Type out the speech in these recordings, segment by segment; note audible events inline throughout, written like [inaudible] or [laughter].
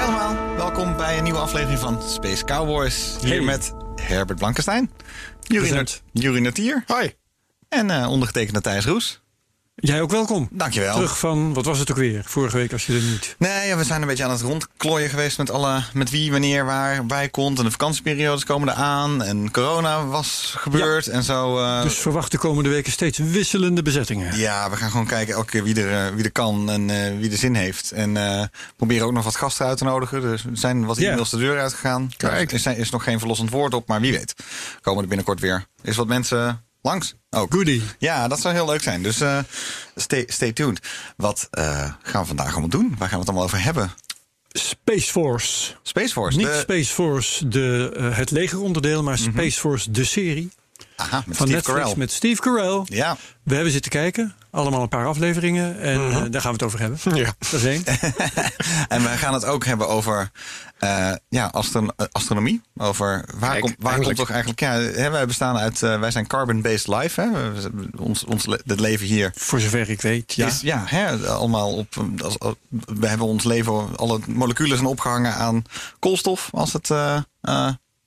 Hi allemaal, welkom bij een nieuwe aflevering van Space Cowboys. Hier Hey. met Herbert Blankenstein. Nat- Jurie Natier Hoi. en eh, ondergetekende Thijs Roes. Jij ook welkom. Dankjewel. Terug van, wat was het ook weer? Vorige week als je er niet... Nee, ja, we zijn een beetje aan het rondklooien geweest met, alle, met wie, wanneer, waar bij komt. En de vakantieperiodes komen eraan. En corona was gebeurd en zo. eh, Dus verwacht de komende weken steeds wisselende bezettingen. Ja, we gaan gewoon kijken elke keer wie er, eh, wie er kan en eh, wie er zin heeft. En proberen ook nog wat gasten uit te nodigen. Dus er zijn wat Ja. e-mails de deur uitgegaan. Kijk. Er is, er is nog geen verlossend woord op, maar wie weet. Komen er binnenkort weer. Is wat mensen langs ook. Goodie. Ja, dat zou heel leuk zijn. Dus eh, stay, stay tuned. Wat eh, gaan we vandaag allemaal doen? Waar gaan we het allemaal over hebben? Space Force. Space Force. Niet de- Space Force, de, eh, het legeronderdeel, maar Space Force, de serie. Aha, met van Steve Netflix Carell. met Steve Carell. Ja, We hebben zitten kijken. Allemaal een paar afleveringen. En eh, daar gaan we het over hebben. Ja. Dat is één. [laughs] en we gaan het ook hebben over eh, ja, astron- eh, astronomie. Over waar, Kijk, waar komt toch eigenlijk. Ja, hè, wij bestaan uit. eh, wij zijn carbon-based life. Hè? Ons, ons le- het leven hier. Voor zover ik weet, ja. Is, ja, hè, allemaal op. Als, als- we hebben ons leven. Alle moleculen zijn opgehangen aan koolstof. Als het.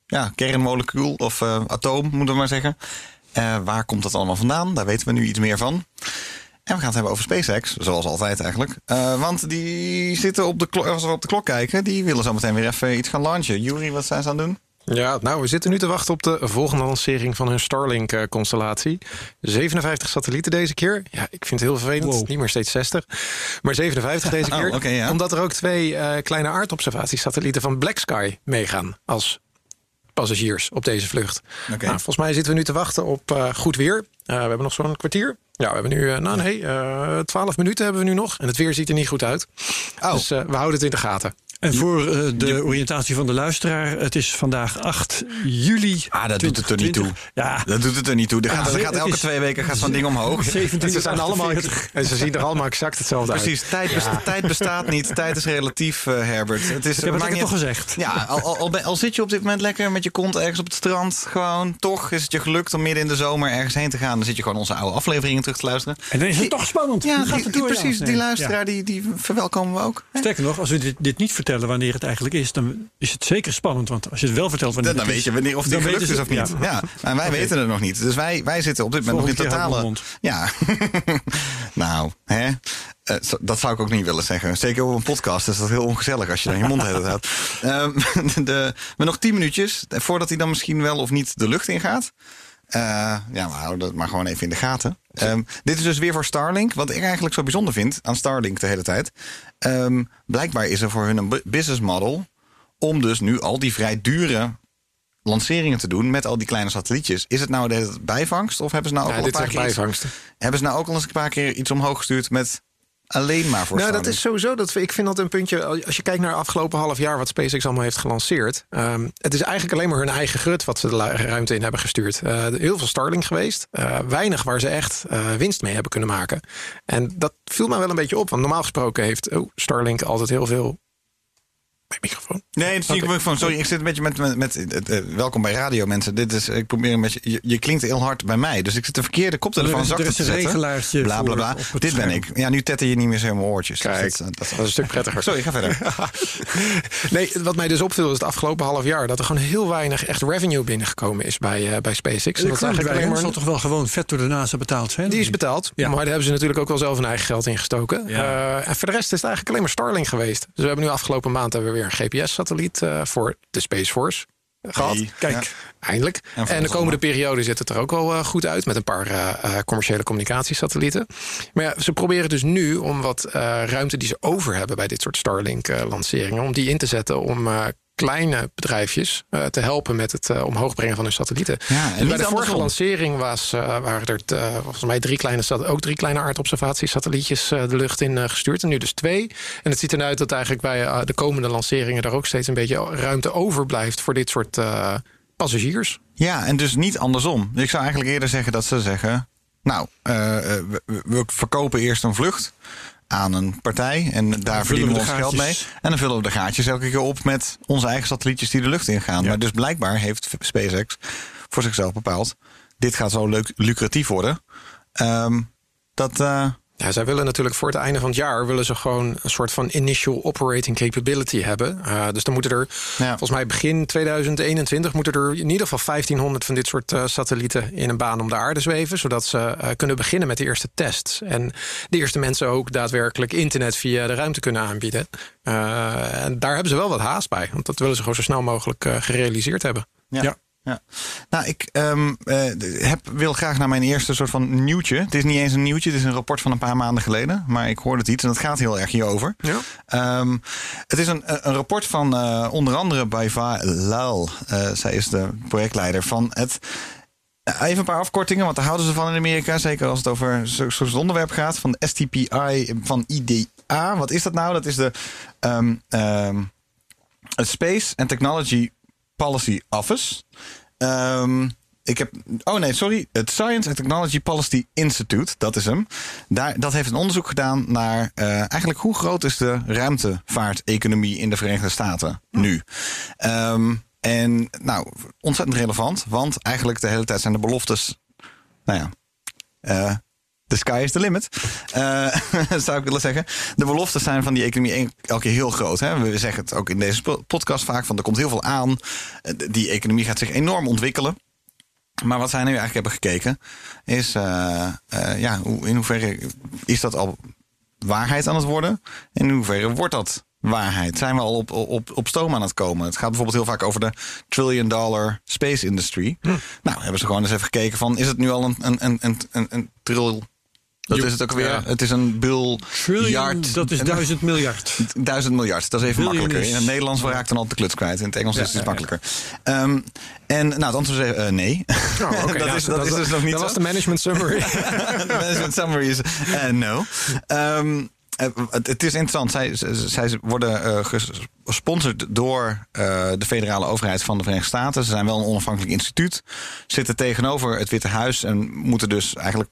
ja, kernmolecuul of atoom, moeten we maar zeggen. Waar komt dat allemaal vandaan? Daar weten we nu iets meer van. En we gaan het hebben over SpaceX, zoals altijd eigenlijk. Eh, want die zitten op de klok, als we op de klok kijken, die willen zo meteen weer even iets gaan launchen. Jury, wat zijn ze aan het doen? Ja, nou, we zitten nu te wachten op de volgende lancering van hun Starlink-constellatie. 57 satellieten deze keer. Ja, ik vind het heel vervelend. Wow. Niet meer steeds 60, maar 57 deze [laughs] Oh, keer. ja. Omdat er ook twee eh, kleine aardobservatiesatellieten van Black Sky meegaan als passagiers op deze vlucht. Oké. Nou, volgens mij zitten we nu te wachten op eh, goed weer. Eh, we hebben nog zo'n kwartier. Ja, we hebben nu, eh, nou nee, eh 12 minuten hebben we nu nog. En het weer ziet er niet goed uit. Oh. Dus eh, we houden het in de gaten. En voor eh, de oriëntatie van de luisteraar, het is vandaag 8 juli. Ah, dat doet het er niet toe. 2020. Ja, Dat doet het er niet toe. Er gaat, er het gaat elke twee weken gaat zo'n ding omhoog. [laughs] 17 Ze, zijn allemaal, 48. en ze zien er allemaal exact hetzelfde uit. Precies, tijd, tijd bestaat niet. Tijd is relatief, eh, Herbert. Het is, Ik heb het niet toch gezegd. Ja, al, al, al, zit je op dit moment lekker met je kont ergens op het strand. Gewoon, toch is het je gelukt om midden in de zomer ergens heen te gaan. Dan zit je gewoon onze oude afleveringen terug te luisteren. En dan is het toch spannend. Ja, gaat die, het die- door? Precies. Die luisteraar, die, die verwelkomen we ook. Sterker nog, als we dit, dit niet vertellen wanneer het eigenlijk is, dan is het zeker spannend. Want als je het wel vertelt wanneer Dan, dan weet je wanneer of die gelukt is of niet. Ja. maar wij weten het nog niet. Dus wij, wij zitten op dit moment nog in totale... Ja. [laughs] nou, hè? Eh, dat zou ik ook niet willen zeggen. Zeker op een podcast is dat heel ongezellig als je dan je mond hebt. houdt. [laughs] Ehm, [laughs] de, maar nog tien minuutjes voordat hij dan misschien wel of niet de lucht ingaat. Eh, ja, we houden dat maar gewoon even in de gaten. Ehm, dit is dus weer voor Starlink. Wat ik eigenlijk zo bijzonder vind aan Starlink de hele tijd. Ehm, blijkbaar is er voor hun een bu- business model om dus nu al die vrij dure lanceringen te doen met al die kleine satellietjes. Is het nou de bijvangst of hebben ze nou ook Ja, al een paar keer iets, hebben ze nou ook al eens een paar keer iets omhoog gestuurd met alleen maar voor Nou, dat is sowieso. Dat, ik vind dat een puntje. Als je kijkt naar afgelopen half jaar wat SpaceX allemaal heeft gelanceerd. ehm, het is eigenlijk alleen maar hun eigen grut wat ze de ruimte in hebben gestuurd. Eh, heel veel Starlink geweest. eh, weinig waar ze echt eh, winst mee hebben kunnen maken. En dat viel mij wel een beetje op. Want normaal gesproken heeft oh, Starlink altijd heel veel. Mijn microfoon. Nee, het is niet Oké. van. Sorry, ik zit een beetje met. met, met eh, eh, welkom bij radio, mensen. Dit is, ik probeer een beetje. Je, je klinkt heel hard bij mij, dus ik zit de verkeerde koptelefoon is te een zetten. regelaartje Bla bla voor bla. Dit ben scherm. ik. Ja, nu tetter je niet meer zo in mijn oortjes. Dus Kijk, dat, dat, Dat is een stuk prettiger. Sorry, ga verder. [laughs] Nee, wat mij dus opviel is het afgelopen half jaar dat er gewoon heel weinig echt revenue binnengekomen is bij, eh, bij SpaceX. Dat is eigenlijk alleen maar zal toch wel gewoon vet door de NASA betaald zijn? Die is betaald, Ja. maar daar hebben ze natuurlijk ook wel zelf hun eigen geld in gestoken. Ja. Eh, en voor de rest is het eigenlijk alleen maar Starlink geweest. Dus we hebben nu afgelopen maand hebben we weer een GPS-satelliet eh, voor de Space Force gehad. Hey, Kijk, ja. Eindelijk. En, de komende periode ziet het er ook wel eh, goed uit met een paar eh, eh, commerciële communicatiesatellieten. Maar ja, ze proberen dus nu om wat eh, ruimte die ze over hebben bij dit soort Starlink-lanceringen, om die in te zetten om eh, kleine bedrijfjes eh, te helpen met het eh, omhoog brengen van hun satellieten. Ja, en Dus bij de vorige lancering was, eh, waren er volgens mij drie kleine, ook drie kleine aardobservatiesatellietjes de lucht in gestuurd. En nu dus twee. En het ziet eruit dat eigenlijk bij de komende lanceringen er ook steeds een beetje ruimte overblijft voor dit soort passagiers. Ja, en dus niet andersom. Ik zou eigenlijk eerder zeggen dat ze zeggen... nou, we, we verkopen eerst een vlucht aan een partij... en daar verdienen we ons geld mee. En dan vullen we de gaatjes elke keer op met onze eigen satellietjes die de lucht ingaan. Maar dus blijkbaar heeft SpaceX voor zichzelf bepaald... dit gaat zo leuk lucratief worden... Ehm, dat... eh, Ja, zij willen natuurlijk voor het einde van het jaar willen ze gewoon een soort van initial operating capability hebben. Uh, dus dan moeten er Ja. volgens mij begin 2021 moeten er in ieder geval 1500 van dit soort uh, satellieten in een baan om de aarde zweven, zodat ze uh, kunnen beginnen met de eerste tests en de eerste mensen ook daadwerkelijk internet via de ruimte kunnen aanbieden. Uh, en daar hebben ze wel wat haast bij, want dat willen ze gewoon zo snel mogelijk uh, gerealiseerd hebben. Ja. ja. Ja. Nou, ik um, uh, heb, wil graag naar mijn eerste soort van nieuwtje. Het is niet eens een nieuwtje, het is een rapport van een paar maanden geleden. Maar ik hoorde het iets en het gaat heel erg hierover. Ja. Um, het is een, een rapport van uh, onder andere Baiva Lal. Uh, zij is de projectleider van het. Even een paar afkortingen, want daar houden ze van in Amerika. Zeker als het over zo'n onderwerp gaat. Van de STPI van IDA. Wat is dat nou? Dat is de um, Space and Technology Policy Office. Um, ik heb. Oh nee, sorry. Het Science and Technology Policy Institute, dat is hem. Daar, dat heeft een onderzoek gedaan naar uh, eigenlijk hoe groot is de ruimtevaarteconomie in de Verenigde Staten nu. Um, en nou, ontzettend relevant, want eigenlijk de hele tijd zijn de beloftes. Nou ja. Uh, the sky is the limit, uh, [laughs] zou ik willen zeggen. De beloftes zijn van die economie elke keer heel groot. Hè? We zeggen het ook in deze podcast vaak, van er komt heel veel aan. Die economie gaat zich enorm ontwikkelen. Maar wat zij nu eigenlijk hebben gekeken, is uh, uh, ja, in hoeverre is dat al waarheid aan het worden? En in hoeverre wordt dat waarheid? Zijn we al op, op, op stoom aan het komen? Het gaat bijvoorbeeld heel vaak over de trillion dollar space industry. Hm. Nou, hebben ze gewoon eens even gekeken van, is het nu al een, een, een, een, een, een dat is het ook weer. Ja. Het is een biljard. Dat is [laughs] duizend miljard. Duizend miljard. Dat is even Billion makkelijker. is- In het Nederlands raakt dan al de kluts kwijt. In het Engels Ja, is het ja, ja. makkelijker. Ehm, en nou, het antwoord is eh, nee. Oh, [laughs] dat Nou, is, dat is dus nog niet Dat zo. was de management summary. [laughs] de management summary is eh, no. Ehm, eh, het, het is interessant. Zij, zij worden ges- gesponsord door de federale overheid van de Verenigde Staten. Ze zijn wel een onafhankelijk instituut. Zitten tegenover het Witte Huis en moeten dus eigenlijk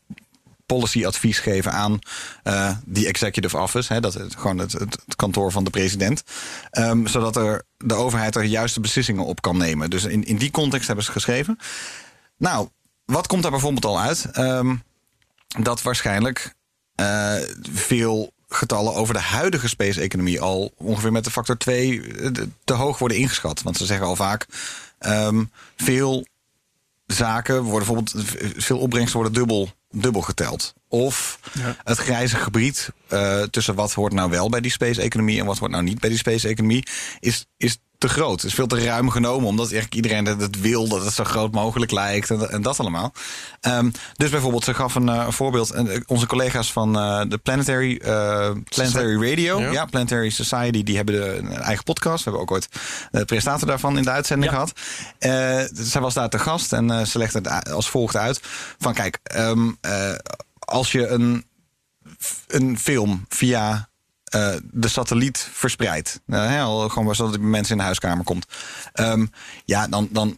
policy-advies geven aan eh, die executive office. Hè, dat gewoon het, het, het kantoor van de president. Ehm, zodat er de overheid er juiste beslissingen op kan nemen. Dus in, in die context hebben ze geschreven. Nou, wat komt daar bijvoorbeeld al uit? Ehm, dat waarschijnlijk eh, veel getallen over de huidige space-economie al ongeveer met de factor 2 te hoog worden ingeschat. Want ze zeggen al vaak ehm, veel zaken worden bijvoorbeeld veel opbrengsten worden dubbel, dubbel geteld. Of Ja. het grijze gebied eh, tussen wat hoort nou wel bij die space-economie en wat hoort nou niet bij die space-economie is, is te groot. Het is veel te ruim genomen, omdat eigenlijk iedereen het- wil dat het zo groot mogelijk lijkt en, en dat allemaal. Ehm, dus bijvoorbeeld, ze gaf een uh, voorbeeld. En, uh, onze collega's van uh, de Planetary, uh, Planetary Radio, ja. Ja. Planetary Society, die hebben de, een eigen podcast. We hebben ook ooit de presentator daarvan in de uitzending Ja. gehad. Zij was daar te gast en ze legde het als volgt uit: van kijk, um, uh, als je een, een film via uh, de satelliet verspreidt. Uh, gewoon zodat het mensen in de huiskamer komt. Um, ja, dan, dan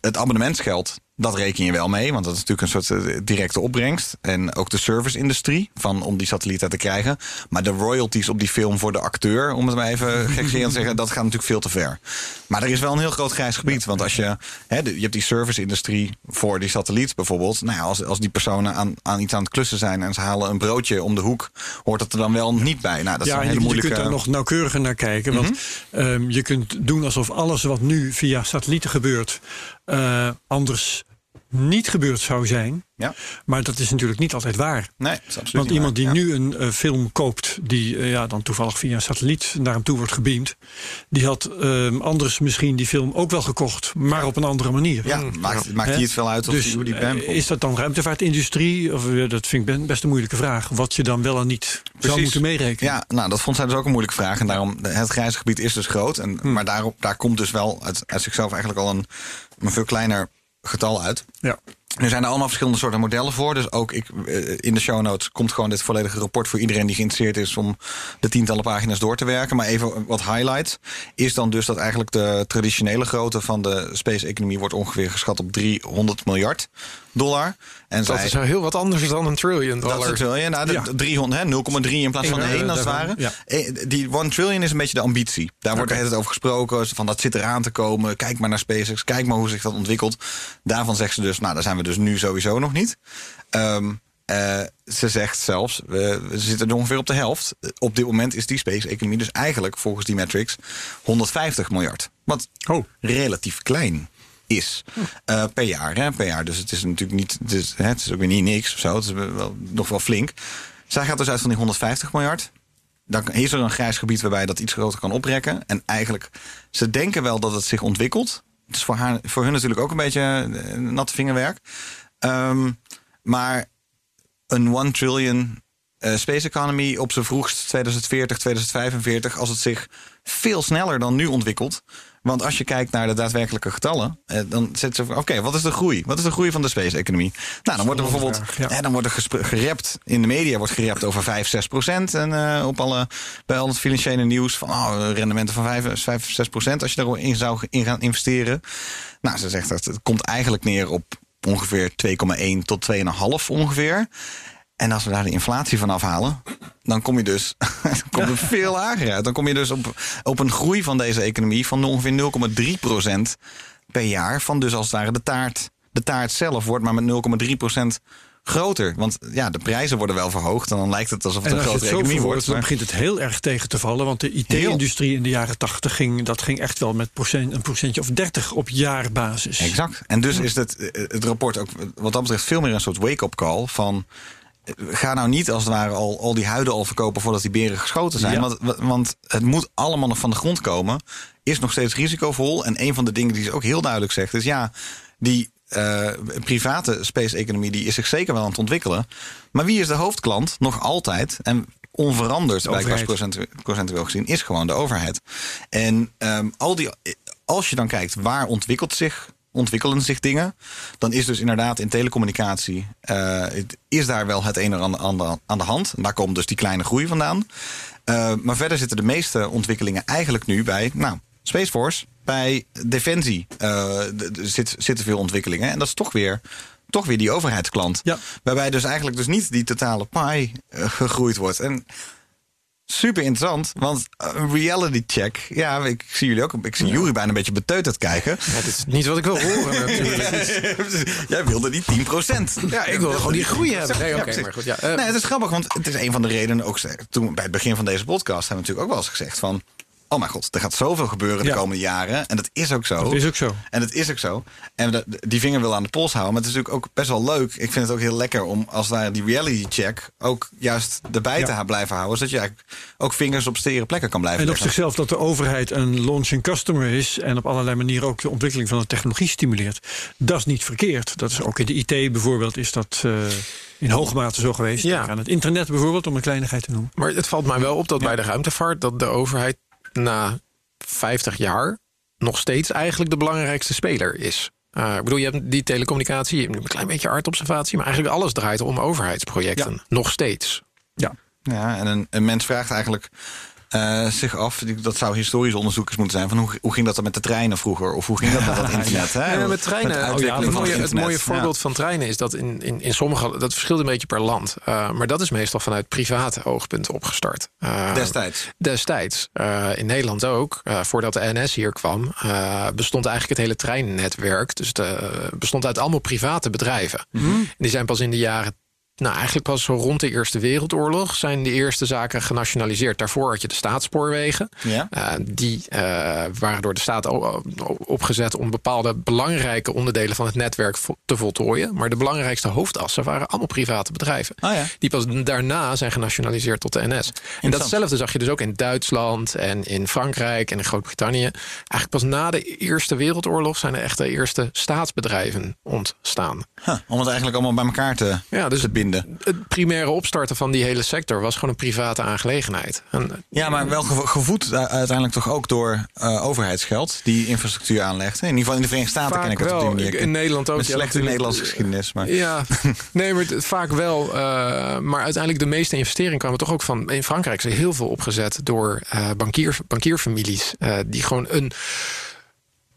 het abonnementsgeld, dat reken je wel mee. Want dat is natuurlijk een soort uh, directe opbrengst. En ook de service-industrie van, om die satellieten te krijgen. Maar de royalties op die film voor de acteur, om het maar even [laughs] gekscherend te zeggen, dat gaat natuurlijk veel te ver. Maar er is wel een heel groot grijs gebied. Want als je, hè, je hebt die service-industrie voor die satelliet bijvoorbeeld. Nou ja, als, als die personen aan, aan iets aan het klussen zijn en ze halen een broodje om de hoek, hoort dat er dan wel niet bij. Nou, dat is ja, een je, hele je moeilijke. kunt daar nog nauwkeuriger naar kijken. Want um, je kunt doen alsof alles wat nu via satellieten gebeurt, uh, anders niet gebeurd zou zijn. Ja. Maar dat is natuurlijk niet altijd waar. Nee, Want niet iemand die waar. Ja. nu een eh, film koopt, die eh, ja, dan toevallig via een satelliet naar hem toe wordt gebeamd, die had eh, anders misschien die film ook wel gekocht, maar op een andere manier. Ja, maakt, maakt Hè? die het veel uit of dus die, hoe die is dat dan ruimtevaartindustrie? Of, dat vind ik best een moeilijke vraag. Wat je dan wel en niet zou moeten meerekenen. Ja, nou, dat vond zij dus ook een moeilijke vraag. En daarom, het grijze gebied is dus groot. En, Hm. Maar daarop, daar komt dus wel uit, uit zichzelf eigenlijk al een, een veel kleiner getal uit. Ja. Er zijn er allemaal verschillende soorten modellen voor. Dus ook ik, eh, in de show notes komt gewoon dit volledige rapport voor iedereen die geïnteresseerd is om de tientallen pagina's door te werken. Maar even wat highlights. Is dan dus dat eigenlijk de traditionele grootte van de space-economie wordt ongeveer geschat op 300 miljard dollar. En Dat zij, is heel wat anders dan een trillion dat is dollar. wel, ja. Nou, de, Ja. 300, hè, 0,3 in plaats van Ja, 1 als het daarvan, ware. ja. Eh, Die 1 trillion is een beetje de ambitie. Daar wordt er het over gesproken. Van dat zit eraan te komen. Kijk maar naar SpaceX. Kijk maar hoe zich dat ontwikkelt. Daarvan zegt ze dus, nou, daar zijn we dus nu sowieso nog niet. Ehm, eh, ze zegt zelfs, we, we zitten er ongeveer op de helft. Op dit moment is die space-economie dus eigenlijk volgens die metrics 150 miljard. Wat Oh. relatief klein is eh, per jaar. Hè, per jaar. Dus het is natuurlijk niet, het is, hè, het is ook weer niet niks of zo. Het is wel, nog wel flink. Zij gaat dus uit van die 150 miljard. Dan is er een grijs gebied waarbij dat iets groter kan oprekken. En eigenlijk, ze denken wel dat het zich ontwikkelt. Is voor, haar, voor hun natuurlijk ook een beetje eh, natte vingerwerk. Ehm, maar een 1 trillion eh, space economy op zijn vroegst 2040, 2045, als het zich veel sneller dan nu ontwikkelt. Want als je kijkt naar de daadwerkelijke getallen, eh, dan zit ze van: oké, wat is de groei? Wat is de groei van de space-economie? Nou, dan wordt er bijvoorbeeld vraag, ja. hè, dan wordt er gerept in de media wordt gerept over 5, 6 procent. En eh, op alle, bij al het financiële nieuws van oh, rendementen van 5, 5 6 procent als je daarin zou in gaan investeren. Nou, ze zegt dat het komt eigenlijk neer op ongeveer 2,1 tot 2,5 ongeveer. En als we daar de inflatie van afhalen, dan kom je dus [laughs] dan kom je veel lager uit. Dan kom je dus op, op een groei van deze economie van ongeveer 0,3 procent per jaar. Van dus als het ware de taart. De taart zelf wordt maar met 0,3 procent groter. Want ja, de prijzen worden wel verhoogd. En dan lijkt het alsof het En een het grotere zo economie wordt. dan begint het heel erg tegen te vallen. Want de IT-industrie in de jaren 80 ging, dat ging echt wel met procent, een procentje of 30 op jaarbasis. Exact. En dus is het, eh, het rapport ook wat dat betreft veel meer een soort wake-up call van. Ga nou niet als het ware al, al die huiden al verkopen voordat die beren geschoten zijn. Ja. Want, want het moet allemaal nog van de grond komen. Is nog steeds risicovol. En een van de dingen die ze ook heel duidelijk zegt is ja, die eh, private space-economie die is zich zeker wel aan het ontwikkelen. Maar wie is de hoofdklant? Nog altijd. En onveranderd, procentu- procentueel gezien, is gewoon de overheid. En ehm, al die, als je dan kijkt waar ontwikkelt zich, ontwikkelen zich dingen, dan is dus inderdaad in telecommunicatie eh, het- is daar wel het een en ander aan de, aan de hand. En daar komt dus die kleine groei vandaan. Eh, maar verder zitten de meeste ontwikkelingen eigenlijk nu bij, nou, Space Force, bij Defensie eh, zit, zitten veel ontwikkelingen. En dat is toch weer, toch weer die overheidsklant. Ja. Waarbij dus eigenlijk dus niet die totale pie gegroeid wordt. En super interessant, want een reality check. Ja, ik zie jullie ook. Ik zie Jury bijna een beetje beteuterd kijken. Ja, dit is niet wat ik wil horen [laughs] natuurlijk. Jij wilde die 10%. Ja, ik wil gewoon die groei hebben. Nee, maar goed. Ja, eh, nee, het is grappig, want het is een van de redenen. Ook toen bij het begin van deze podcast hebben we natuurlijk ook wel eens gezegd van. Oh mijn god, er gaat zoveel gebeuren de Ja. komende jaren. En dat is ook zo. Dat is ook zo. En dat is ook zo. En de- die vinger wil aan de pols houden. Maar het is natuurlijk ook best wel leuk. Ik vind het ook heel lekker om als ware die reality check ook juist erbij Ja. te blijven houden. Zodat je eigenlijk ook vingers op stere plekken kan blijven En op zichzelf dat de overheid een launching customer is en op allerlei manieren ook de ontwikkeling van de technologie stimuleert. Dat is niet verkeerd. Dat is ook in de IT bijvoorbeeld is dat eh, in hoge mate zo geweest. Ja. Denk Aan het internet bijvoorbeeld, om een kleinigheid te noemen. Maar het valt mij wel op dat bij de ruimtevaart dat de overheid na 50 jaar nog steeds eigenlijk de belangrijkste speler is. Uh, ik bedoel, je hebt die telecommunicatie, je hebt een klein beetje aardobservatie, maar eigenlijk alles draait om overheidsprojecten. Nog steeds. Ja. Ja, en een, een mens vraagt eigenlijk eh, zich af, dat zou historisch onderzoek eens moeten zijn, van hoe, hoe ging dat dan met de treinen vroeger? Of hoe ging dat met dat [laughs] internet? Hè? Ja, met treinen. oh ja, het, mooie, het internet. mooie voorbeeld van treinen is dat in, in, in sommige. Dat verschilt een beetje per land. Uh, maar dat is meestal vanuit private oogpunten opgestart. Uh, Destijds. Destijds. In Nederland ook. Voordat de NS hier kwam, bestond eigenlijk het hele treinnetwerk. Dus het bestond uit allemaal private bedrijven. Mhm. En die zijn pas in de jaren nou, eigenlijk pas zo rond de Eerste Wereldoorlog zijn de eerste zaken genationaliseerd. Daarvoor had je de staatsspoorwegen. Ja. Eh, die eh, waren door de staat opgezet om bepaalde belangrijke onderdelen van het netwerk vo- te voltooien. Maar de belangrijkste hoofdassen waren allemaal private bedrijven. Oh ja. Die pas daarna zijn genationaliseerd tot de NS. En datzelfde zag je dus ook in Duitsland en in Frankrijk en in Groot-Brittannië. Eigenlijk pas na de Eerste Wereldoorlog zijn er echt de eerste staatsbedrijven ontstaan. Huh, om het eigenlijk allemaal bij elkaar te, Ja, dus te het primaire opstarten van die hele sector was gewoon een private aangelegenheid. En, Ja, maar wel gevo- gevoed uiteindelijk toch ook door eh, overheidsgeld die infrastructuur aanlegt. In ieder geval in de Verenigde Staten ken ik het op die manier. In Nederland ook. Met slechte. Nederlandse geschiedenis. Maar... Ja, nee, maar het- vaak wel. eh, maar uiteindelijk de meeste investeringen kwamen toch ook van... In Frankrijk is er heel veel opgezet door eh bankier, bankierfamilies... eh, die gewoon een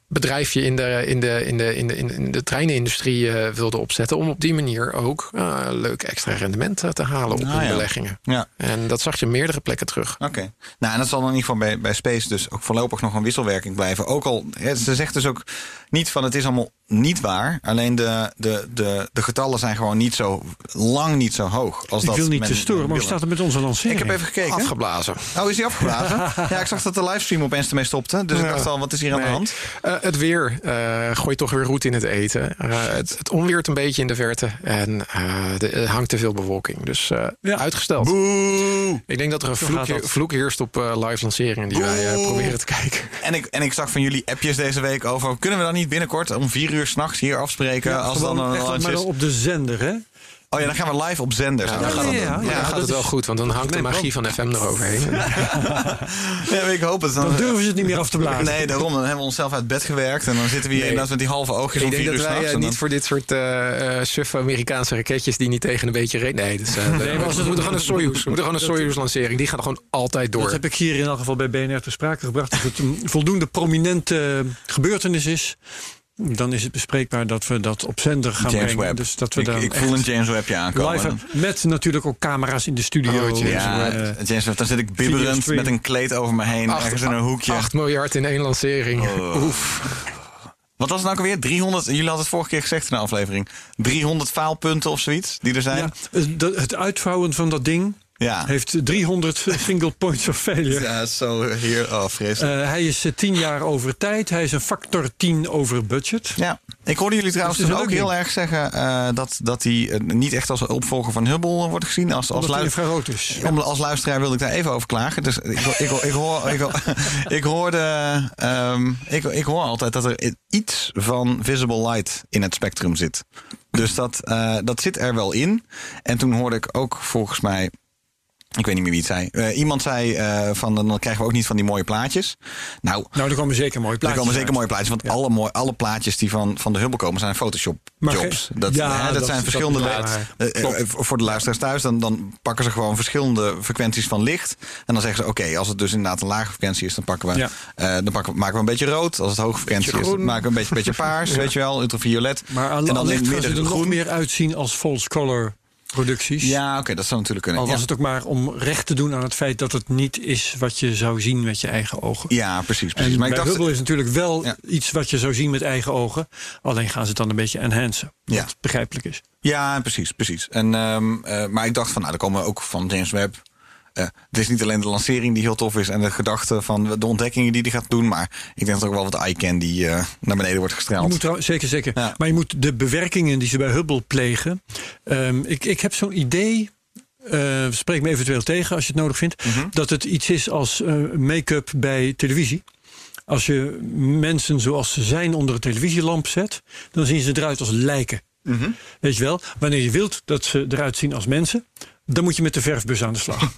bedrijfje in de, in de, in de, in de, in de treinenindustrie eh, wilden opzetten... om op die manier ook eh, leuk extra rendement eh, te halen op Ah, hun ja. beleggingen. Ja. En dat zag je meerdere plekken terug. Oké. Nou, en dat zal dan in ieder geval bij, bij Space dus ook voorlopig nog een wisselwerking blijven. Ook al, hè, ze zegt dus ook niet van het is allemaal niet waar. Alleen de, de, de, de getallen zijn gewoon niet zo lang niet zo hoog. Als Ik dat wil niet men te storen, maar hoe staat het met onze lancering? Ik heb even gekeken. Afgeblazen. Oh, is die afgeblazen? [laughs] ja, ik zag dat de livestream opeens ermee stopte. Dus ik dacht al, wat is hier aan de hand? Eh, het weer eh, gooit toch weer roet in het eten. Eh, het, het onweert een beetje in de verte. En eh, de- er hangt te veel bewolking. Dus eh, Ja. uitgesteld. Boe! Ik denk dat er een Zo vloek, heerst op eh, live lanceringen die wij eh, proberen te kijken. En ik, en ik zag van jullie appjes deze week over... kunnen we dan niet binnenkort om vier uur s'nachts hier afspreken... Ja, als dan een echt, maar dan op de zender, hè? Oh ja, dan gaan we live op zender. zo. dan gaat, ja, het, ja, dan gaat dat het wel is- goed, want dan hangt de magie van FM eroverheen. [laughs] Ja, maar ik hoop het. Dan durven ze het niet meer af te blazen. Nee, daarom. Dan hebben we onszelf uit bed gewerkt. En dan zitten we hier Nee. inderdaad met die halve oogjes om Ik denk vier dat wij eh, en dan- niet voor dit soort eh eh, suffe Amerikaanse raketjes die niet tegen een beetje reed. Nee, dus, eh, [laughs] maar als we moeten gewoon een Soyuz. We moeten gewoon een Soyuz lancering. Die gaat gewoon altijd door. Dat heb ik hier in elk geval bij BNR ter sprake gebracht. Als het een voldoende prominente gebeurtenis is, dan is het bespreekbaar dat we dat op zender gaan James brengen. Webb. Dus dat we ik, dan ik voel een James Webbje aankomen. live met natuurlijk ook camera's in de studio. Oh, James ja, Eh, James Webb. Dan zit ik bibberend met een kleed over me heen. ergens in een hoekje. 8 miljard in één lancering. Oh. Oef. Wat was het nou ook alweer? 300, jullie hadden het vorige keer gezegd in de aflevering. 300 faalpunten of zoiets die er zijn. ja, het uitvouwen van dat ding Ja. heeft 300 [laughs] single points of failure. Ja, zo hier. Oh, vreselijk. Eh, hij is eh, 10 jaar over tijd. Hij is een factor 10 over budget. Ja, ik hoorde jullie trouwens Dus ook heel erg zeggen eh, dat, dat hij eh, niet echt als opvolger van Hubble wordt gezien. Als, als, Omdat hij lu- infrarood is. om- als luisteraar wilde ik daar even over klagen. Dus ik, ik, ik, hoor, ik, hoor- [laughs] ik, hoorde, ehm, ik, ik hoor altijd dat er iets van visible light in het spectrum zit. Dus dat, eh, dat zit er wel in. En toen hoorde ik ook volgens mij. Ik weet niet meer wie het zei. Eh, iemand zei eh, van dan krijgen we ook niet van die mooie plaatjes. Nou, Nou, er komen zeker mooie er plaatjes komen zeker uit. mooie plaatjes. Want Ja. alle, mooi, alle plaatjes die van, van de Hubble komen zijn Photoshop jobs. Dat, ja, hè, dat, dat- zijn dat verschillende. ik. eh, voor de luisteraars thuis, dan, dan pakken ze gewoon verschillende frequenties van licht. En dan zeggen ze: Oké, als het dus inderdaad een lage frequentie is, dan pakken we, Ja. dan pakken we, maken we een beetje rood. Als het hoge frequentie is, dan maken we een beetje, beetje [laughs] paars. Weet je wel, ultraviolet. Maar en al, dan in het gaan ze er nog groen. meer uitzien als false color producties. Ja, oké, dat zou natuurlijk kunnen. Al Ja. was het ook maar om recht te doen aan het feit dat het niet is wat je zou zien met je eigen ogen. ja, precies. precies. En maar ik bij dacht, Hubble is natuurlijk wel Ja. iets wat je zou zien met eigen ogen. Alleen gaan ze het dan een beetje enhancen. Ja. Wat begrijpelijk is. Ja, precies, precies. En, ehm, eh, maar ik dacht van, nou, er komen ook van James Webb. Eh, het is niet alleen de lancering die heel tof is en de gedachte van de ontdekkingen die hij gaat doen, maar ik denk dat ook wel wat eye candy eh naar beneden wordt Je gestraald. moet trouw- zeker, zeker. Ja. Maar je moet de bewerkingen die ze bij Hubble plegen. ehm, ik, ik heb zo'n idee. eh, spreek me eventueel tegen als je het nodig vindt. Mhm. Dat het iets is als make-up bij televisie. Als je mensen zoals ze zijn onder een televisielamp zet, dan zien ze eruit als lijken. Mhm. Weet je wel? Wanneer je wilt dat ze eruit zien als mensen, dan moet je met de verfbus aan de slag. [laughs]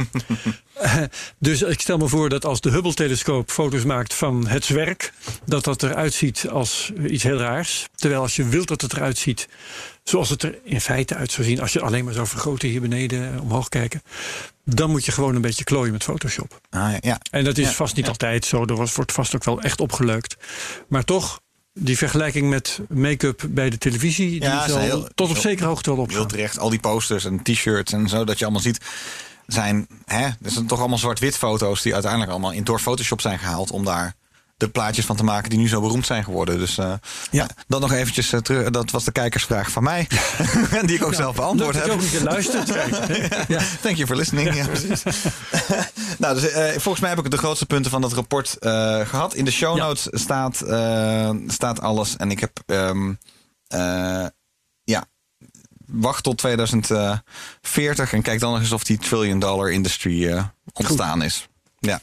Eh, dus ik stel me voor dat als de Hubble-telescoop foto's maakt van het zwerk, dat dat eruit ziet als iets heel raars. Terwijl als je wilt dat het eruit ziet zoals het er in feite uit zou zien, als je alleen maar zou vergroten hier beneden eh, omhoog kijken, dan moet je gewoon een beetje klooien met Photoshop. Ah, ja, ja. En dat is Ja, vast niet altijd zo. Er wordt vast ook wel echt opgeleukt. Maar toch, die vergelijking met make-up bij de televisie... die Ja, zal is heel- tot op heel- zekere hoogte wel Heel opgaan. terecht, al die posters en t-shirts en zo, dat je allemaal ziet, zijn, hè, dat zijn toch allemaal zwart-wit foto's die uiteindelijk allemaal in, door Photoshop zijn gehaald om daar de plaatjes van te maken die nu zo beroemd zijn geworden. Dus eh, ja. dan nog eventjes eh, terug. Dat was de kijkersvraag van mij. en [laughs] die ik ook zelf beantwoord heb. je ook niet geluisterd. [laughs] ja. Thank you for listening. Ja, [laughs] nou, dus, eh, volgens mij heb ik de grootste punten van dat rapport eh, gehad. In de show Ja. notes staat, eh, staat alles. En ik heb, ehm, eh, ja, wacht tot 2040 en kijk dan nog eens of die trillion dollar industry eh, ontstaan is. Ja,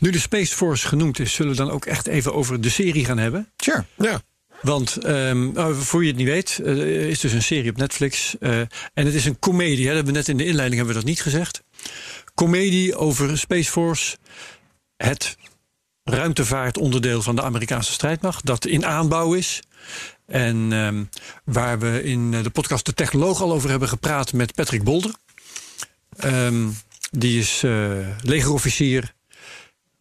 Nu de Space Force genoemd is, zullen we dan ook echt even over de serie gaan hebben. sure. Ja. Want ehm, nou, voor je het niet weet, eh, is dus een serie op Netflix. eh, en het is een comedie. Hè? Dat hebben we net in de inleiding hebben we dat niet gezegd. Comedie over Space Force. Het ruimtevaartonderdeel van de Amerikaanse strijdmacht. Dat in aanbouw is. En ehm, waar we in eh, de podcast De Technoloog al over hebben gepraat met Patrick Bolder. Ehm, die is eh, legerofficier.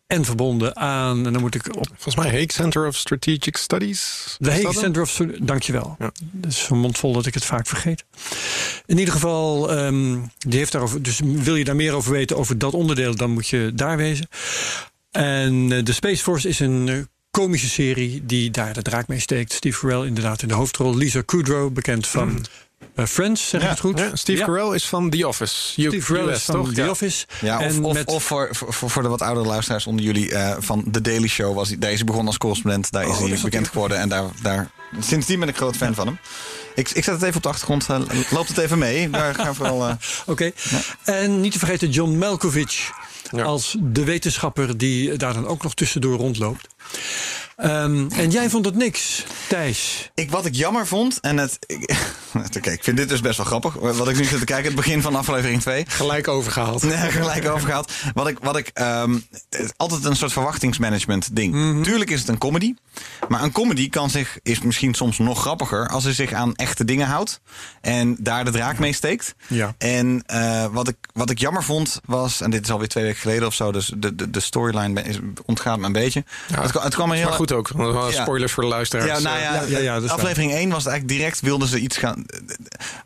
En verbonden aan, en dan moet ik op Volgens mij Hague Center of Strategic Studies. de Hague? Center of Dankjewel. Ja. Dat is zo'n mond vol dat ik het vaak vergeet. In ieder geval, ehm, die heeft daarover. Dus wil je daar meer over weten over dat onderdeel, dan moet je daar wezen. En eh, de Space Force is een eh, komische serie die daar de draak mee steekt. Steve Carell inderdaad in de hoofdrol. Lisa Kudrow, bekend van eh, Friends, zeg ik Ja. het goed? Ja, Steve Ja. Carell is van The Office. Steve Carell is van toch? The. Office. Ja, of, en of, met, of voor, voor, voor de wat oudere luisteraars onder jullie eh, van The Daily Show. Was hij, daar is hij begonnen als correspondent. Daar is Oh, hij is bekend geworden. En daar, daar, sindsdien ben ik groot fan van hem. Ik, ik zet het even op de achtergrond. eh, loopt het even mee. [laughs] Daar gaan we vooral... eh, Oké. En niet te vergeten John Malkovich als de wetenschapper die daar dan ook nog tussendoor rondloopt. Ehm, en jij vond het niks, Thijs. Ik, wat ik jammer vond, en het. Ik, [laughs] Oké, ik vind dit dus best wel grappig. Wat ik nu zit te kijken, het begin van aflevering 2. Gelijk overgehaald. Nee, gelijk over gehad. Wat ik, wat ik ehm, het is altijd een soort verwachtingsmanagement ding. Mhm. Tuurlijk is het een comedy. Maar een comedy kan zich, is misschien soms nog grappiger als hij zich aan echte dingen houdt. En daar de draak mee steekt. Ja. En eh, wat, ik, wat ik jammer vond was, en dit is alweer twee weken geleden of zo, dus de, de, de storyline ontgaat me een beetje. het, kwam- het kwam er heel Maar goed ook. want, Ja. Spoilers voor de luisteraars. ja, nou ja, Ja, ja, aflevering 1 was het eigenlijk direct wilden ze iets gaan.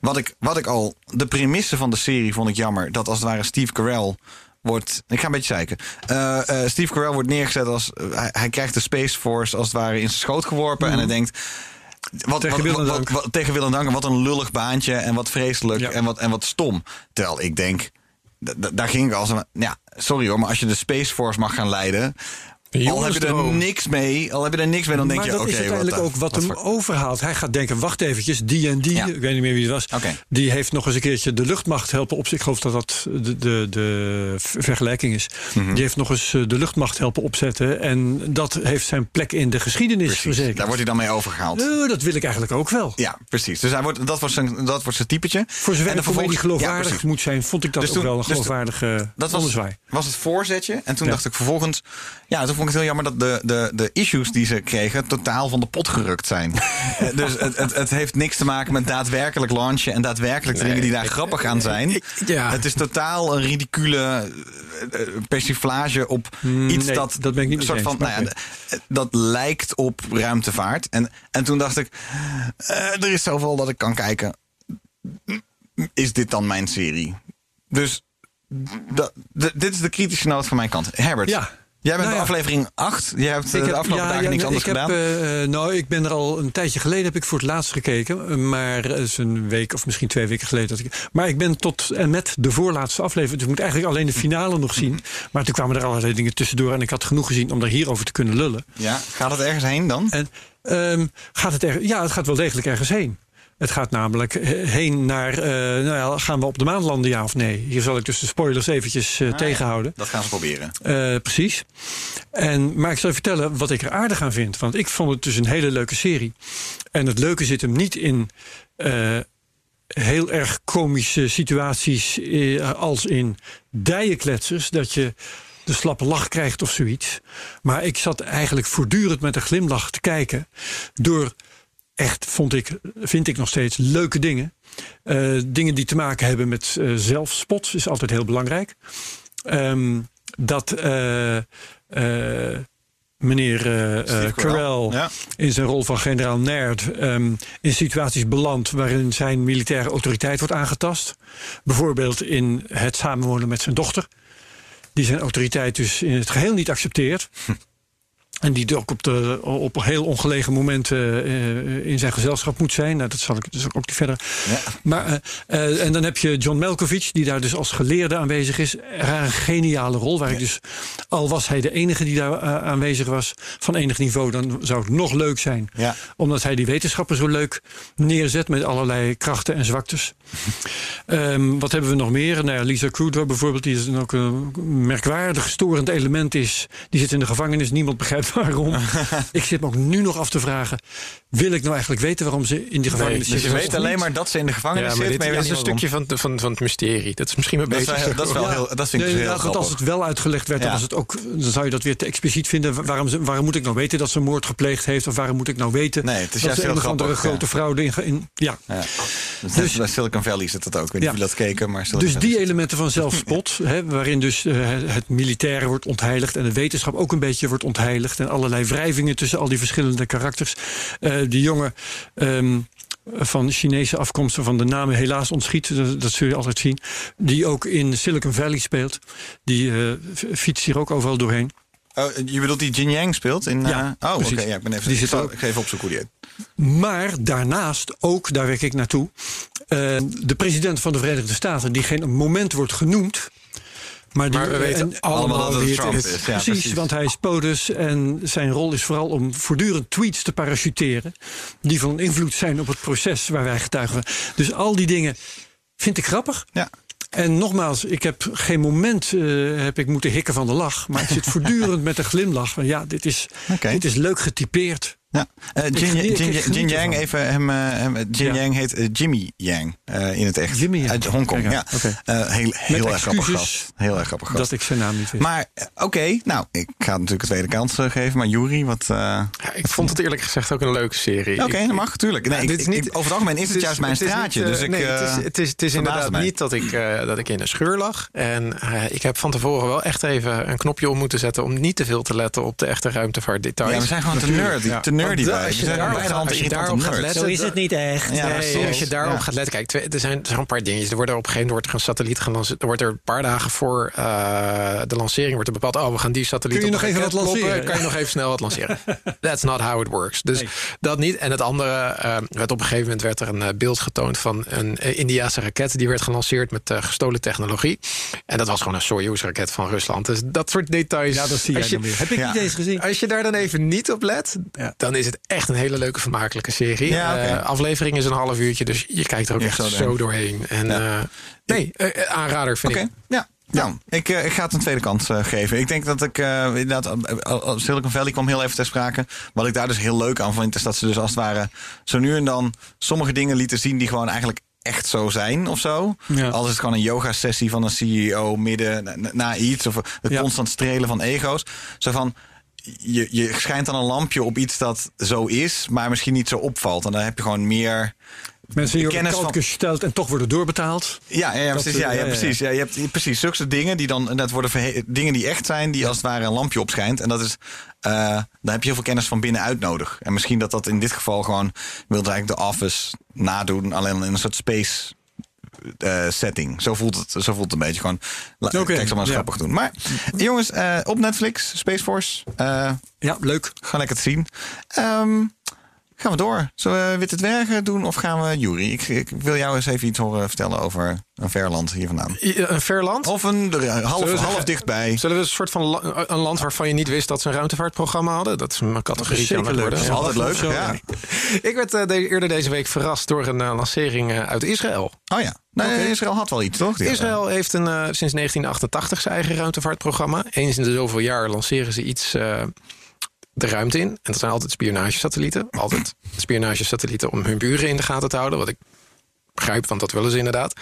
Wat ik, wat ik al. De premisse van de serie vond ik jammer. Dat als het ware Steve Carell wordt. Ik ga een beetje zeiken. Eh, eh, Steve Carell wordt neergezet als. hij, hij krijgt de Space Force als het ware in zijn schoot geworpen. En hij denkt. Wat, Tegen wat, wil en wat- dank. wat- tegen wil en dank. en Wat een lullig baantje. En wat vreselijk. Ja. En, wat, en wat stom. Terwijl ik denk. Daar ging ik als een. Ja, sorry hoor, maar als je de Space Force mag gaan leiden. Al heb je er niks mee, al heb je er niks mee, dan denk maar je, dat oké, is uiteindelijk ook wat, hem voor- overhaalt. Hij gaat denken, wacht eventjes, die en die, Ja. ik weet niet meer wie het was... Oké. die heeft nog eens een keertje de luchtmacht helpen opzetten. Ik geloof dat dat de, de, de ver- vergelijking is. Mhm. Die heeft nog eens eh, de luchtmacht helpen opzetten. En dat heeft zijn plek in de geschiedenis Precies, verzekerd. Daar wordt hij dan mee overgehaald. Eh, dat wil ik eigenlijk ook wel. Ja, precies. Dus hij wordt, dat, wordt zijn, dat wordt zijn typetje. Voor zover En de de comedie vervolg- Ja, geloofwaardig precies. moet zijn... vond ik dat Dus ook toen- wel een dus geloofwaardige Dat was, het voorzetje. En toen Ja. dacht ik vervolgens... Ja, toen vond ik het heel jammer dat de, de, de issues die ze kregen... totaal van de pot gerukt zijn. [laughs] Eh, dus het, het, het heeft niks te maken met daadwerkelijk launchen... en daadwerkelijk de Nee, dingen die daar ik- grappig aan zijn. ik- ja. Het is totaal een ridicule eh, eh, persiflage op iets Mm, nee, dat... dat ben ik niet een soort van, nou ja, Dat lijkt op ruimtevaart. En, en toen dacht ik... eh, er is zoveel dat ik kan kijken. Is dit dan mijn serie? Dus dat, dit is de kritische noot van mijn kant. Herbert, Ja. Jij bent Nou ja. bij aflevering 8. Jij hebt eh, de afgelopen dagen niks anders ik gedaan. Heb, eh, nou, ik ben er al een tijdje geleden heb ik voor het laatst gekeken. Maar het is een week of misschien twee weken geleden. Dat ik, maar ik ben tot en met de voorlaatste aflevering. Dus ik moet eigenlijk alleen de finale nog zien. Maar toen kwamen er allerlei dingen tussendoor. En ik had genoeg gezien om daar hierover te kunnen lullen. ja, gaat het ergens heen dan? En ehm, gaat het er, ja, het gaat wel degelijk ergens heen. Het gaat namelijk he- heen naar, eh, nou ja, gaan we op de maan landen, ja of nee? Hier zal ik dus de spoilers eventjes Ah, eh, tegenhouden. Dat gaan ze proberen. Eh, precies. En, maar ik zal je vertellen wat ik er aardig aan vind. Want ik vond het dus een hele leuke serie. En het leuke zit hem niet in heel erg komische situaties als in dijenkletsers. Dat je de slappe lach krijgt of zoiets. Maar ik zat eigenlijk voortdurend met een glimlach te kijken. Door echt, vond ik, vind ik nog steeds, leuke dingen. Eh, dingen die te maken hebben met eh, zelfspot is altijd heel belangrijk. Ehm, dat eh, meneer Steve Carell. Ja. in zijn rol van generaal Nerd ehm, in situaties belandt waarin zijn militaire autoriteit wordt aangetast. Bijvoorbeeld in het samenwonen met zijn dochter, die zijn autoriteit dus in het geheel niet accepteert. [laughs] En die ook op, de, op heel ongelegen momenten eh, in zijn gezelschap moet zijn. Nou, dat zal ik dus ook niet verder. Ja. Maar, eh, eh, en dan heb je John Malkovich, die daar dus als geleerde aanwezig is. Een geniale rol. Waar ik dus, al was hij de enige die daar aanwezig was van enig niveau, dan zou het nog leuk zijn. Ja. Omdat hij die wetenschappen zo leuk neerzet met allerlei krachten en zwaktes. [laughs] Ehm, wat hebben we nog meer? Nou ja, Lisa Kudrow bijvoorbeeld, die is dan ook een merkwaardig storend element is. Die zit in de gevangenis, niemand begrijpt waarom. [laughs] ik zit me ook nu nog af te vragen, wil ik nou eigenlijk weten waarom ze in die gevangenis Dus zitten? je Dat weet alleen niet? maar dat ze in de gevangenis Ja, maar zit. dit maar je is weet een waarom. stukje van, van, van het mysterie. Dat is misschien wel Dat is beter. wel- dat is wel heel, dat vind ik Nee, heel want als grappig. het wel uitgelegd werd, dan, was het ook, dan zou je dat weer te expliciet vinden. Waarom, ze- waarom moet ik nou weten dat ze een moord gepleegd heeft? Of waarom moet ik nou weten Nee, het is dat juist ze een of andere grappig, grote ja. fraude in, in. Ja. Ja. Dus, Dus- bij Silicon Valley zit dat ook. Ik weet niet Ja. of dat keken, maar Dus die zit- elementen van zelfspot, [laughs] hè, waarin dus eh, het militaire wordt ontheiligd en de wetenschap ook een beetje wordt ontheiligd en allerlei wrijvingen tussen al die verschillende karakters. Eh, die jongen ehm, van Chinese afkomst, van de namen helaas ontschiet, dat, dat zul je altijd zien, die ook in Silicon Valley speelt, die eh, fietst hier ook overal doorheen. Oh, je bedoelt die Jin Yang speelt? In, Ja, eh, oh, oké. Ja, ik ben even. Die ik, zit ook- ik ga even opzoeken hoe die heet. Maar daarnaast ook, daar werk ik naartoe, de president van de Verenigde Staten, die geen moment wordt genoemd. Maar, die, Maar we weten en- allemaal dat het Trump is. Ja, precies, precies. want hij is POTUS en zijn rol is vooral om voortdurend tweets te parachuteren. die van invloed zijn op het proces waar wij getuigen. Dus al die dingen vind ik grappig. Ja. En nogmaals, ik heb geen moment eh, heb ik moeten hikken van de lach. Maar ik zit voortdurend met een glimlach. Van ja, dit is, dit is leuk getypeerd. Ja. Eh, Jin, ik Jin, Jin Yang, even hem. eh, hem Jin Ja. Yang heet eh, Jimmy Yang eh, in het echt. Jimmy Yang. Uit Hongkong. Ja. Eh, heel heel erg grappig gast. Heel erg grappig gast. Dat ik zijn naam niet wist. Maar eh, oké, nou, ik ga natuurlijk een tweede kans eh, geven. Maar Juri, wat. eh, Ja, ik vond het eerlijk gezegd ook een leuke serie. Oké, dat mag natuurlijk. Nee, Ja, ik- dit is ik- niet- over het algemeen is het, juist mijn straatje. eh, dus ik, nee, het is, eh, het is, het is inderdaad mij. niet dat ik, eh, dat ik in een scheur lag. En eh, ik heb van tevoren wel echt even een knopje om moeten zetten... om niet te veel te letten op de echte ruimtevaartdetails. Ja, we zijn gewoon te nerdy. Nerdy bij. als je daarop gaat- handen als je irritante daarop gaat letten... Zo is het niet echt. Ja, Nee, als je daarop Ja. gaat letten. Kijk, twee- er zijn, er zijn een paar dingetjes. Er wordt er op een gegeven moment wordt er een satelliet gelanceerd. Er wordt er een paar dagen voor eh, de lancering wordt er bepaald. Oh, we gaan die satelliet Kun je op nog even wat lanceren? Kan je nog even snel wat lanceren? [laughs] That's not how it works. Dus Nee. dat niet. En het andere, eh, werd op een gegeven moment werd er een eh, beeld getoond van een Indiase raket. Die werd gelanceerd met gestolen technologie. En dat was gewoon een Soyuz-raket van Rusland. Dus dat soort details. Ja, dat zie je, dan. Heb ik Ja. niet eens gezien. als je daar dan even niet op let, Ja. Dan is het echt een hele leuke, vermakelijke serie. Ja. Eh, aflevering is een half uurtje, dus je kijkt er ook Ja, echt zo doorheen. En Ja. eh, nee, eh, aanrader vind ik. ja. Nou, ik, ik ga het een tweede kans geven. Ik denk dat ik eh, inderdaad, eh, Silicon Valley kwam heel even ter sprake. Wat ik daar dus heel leuk aan vind, is dat ze dus als het ware zo nu en dan sommige dingen lieten zien die gewoon eigenlijk echt zo zijn of zo. Ja. Als het gewoon een yoga sessie van een CEO midden na, na iets of het Ja. constant strelen van ego's. Zo van je, je schijnt dan een lampje op iets dat zo is, maar misschien niet zo opvalt. En dan heb je gewoon meer Mensen die kennis van- gesteld en toch worden doorbetaald. Ja, ja, ja, Dat, precies. eh, Ja, ja, precies. Ja, je hebt precies zulke dingen die dan inderdaad worden dingen die echt zijn, die als het ware een lampje opschijnt. En dat is, daar heb je heel veel kennis van binnenuit nodig. En misschien dat dat in dit geval gewoon wilde eigenlijk de Office nadoen, alleen in een soort space. Eh, setting. Zo voelt het. Zo voelt het een beetje gewoon. Oké, Kijk, ze maar ja. grappig doen. Maar jongens, eh, op Netflix, Space Force. eh Ja, leuk. gaan lekker te zien. Ehm, gaan we door. Zullen we Witte Dwergen doen of gaan we Jury? Ik, ik wil jou eens even iets horen vertellen over een ver land hier vandaan. I- Een ver land? Of een er- half, we half dichtbij. Zullen we een soort van la- een land waarvan je niet wist dat ze een ruimtevaartprogramma hadden? Dat is een categorie aan het worden. Dat is altijd leuk. Zo, Ja. Ik werd eh, de- eerder deze week verrast door een eh, lancering eh, uit Israël. Oh ja. Nee, Israël had wel iets, toch? Israël heeft een, eh, sinds 1988 zijn eigen ruimtevaartprogramma. Eens in de zoveel jaar lanceren ze iets eh, de ruimte in. En dat zijn altijd spionagesatellieten. Altijd spionagesatellieten om hun buren in de gaten te houden. Wat ik begrijp, want dat willen ze inderdaad.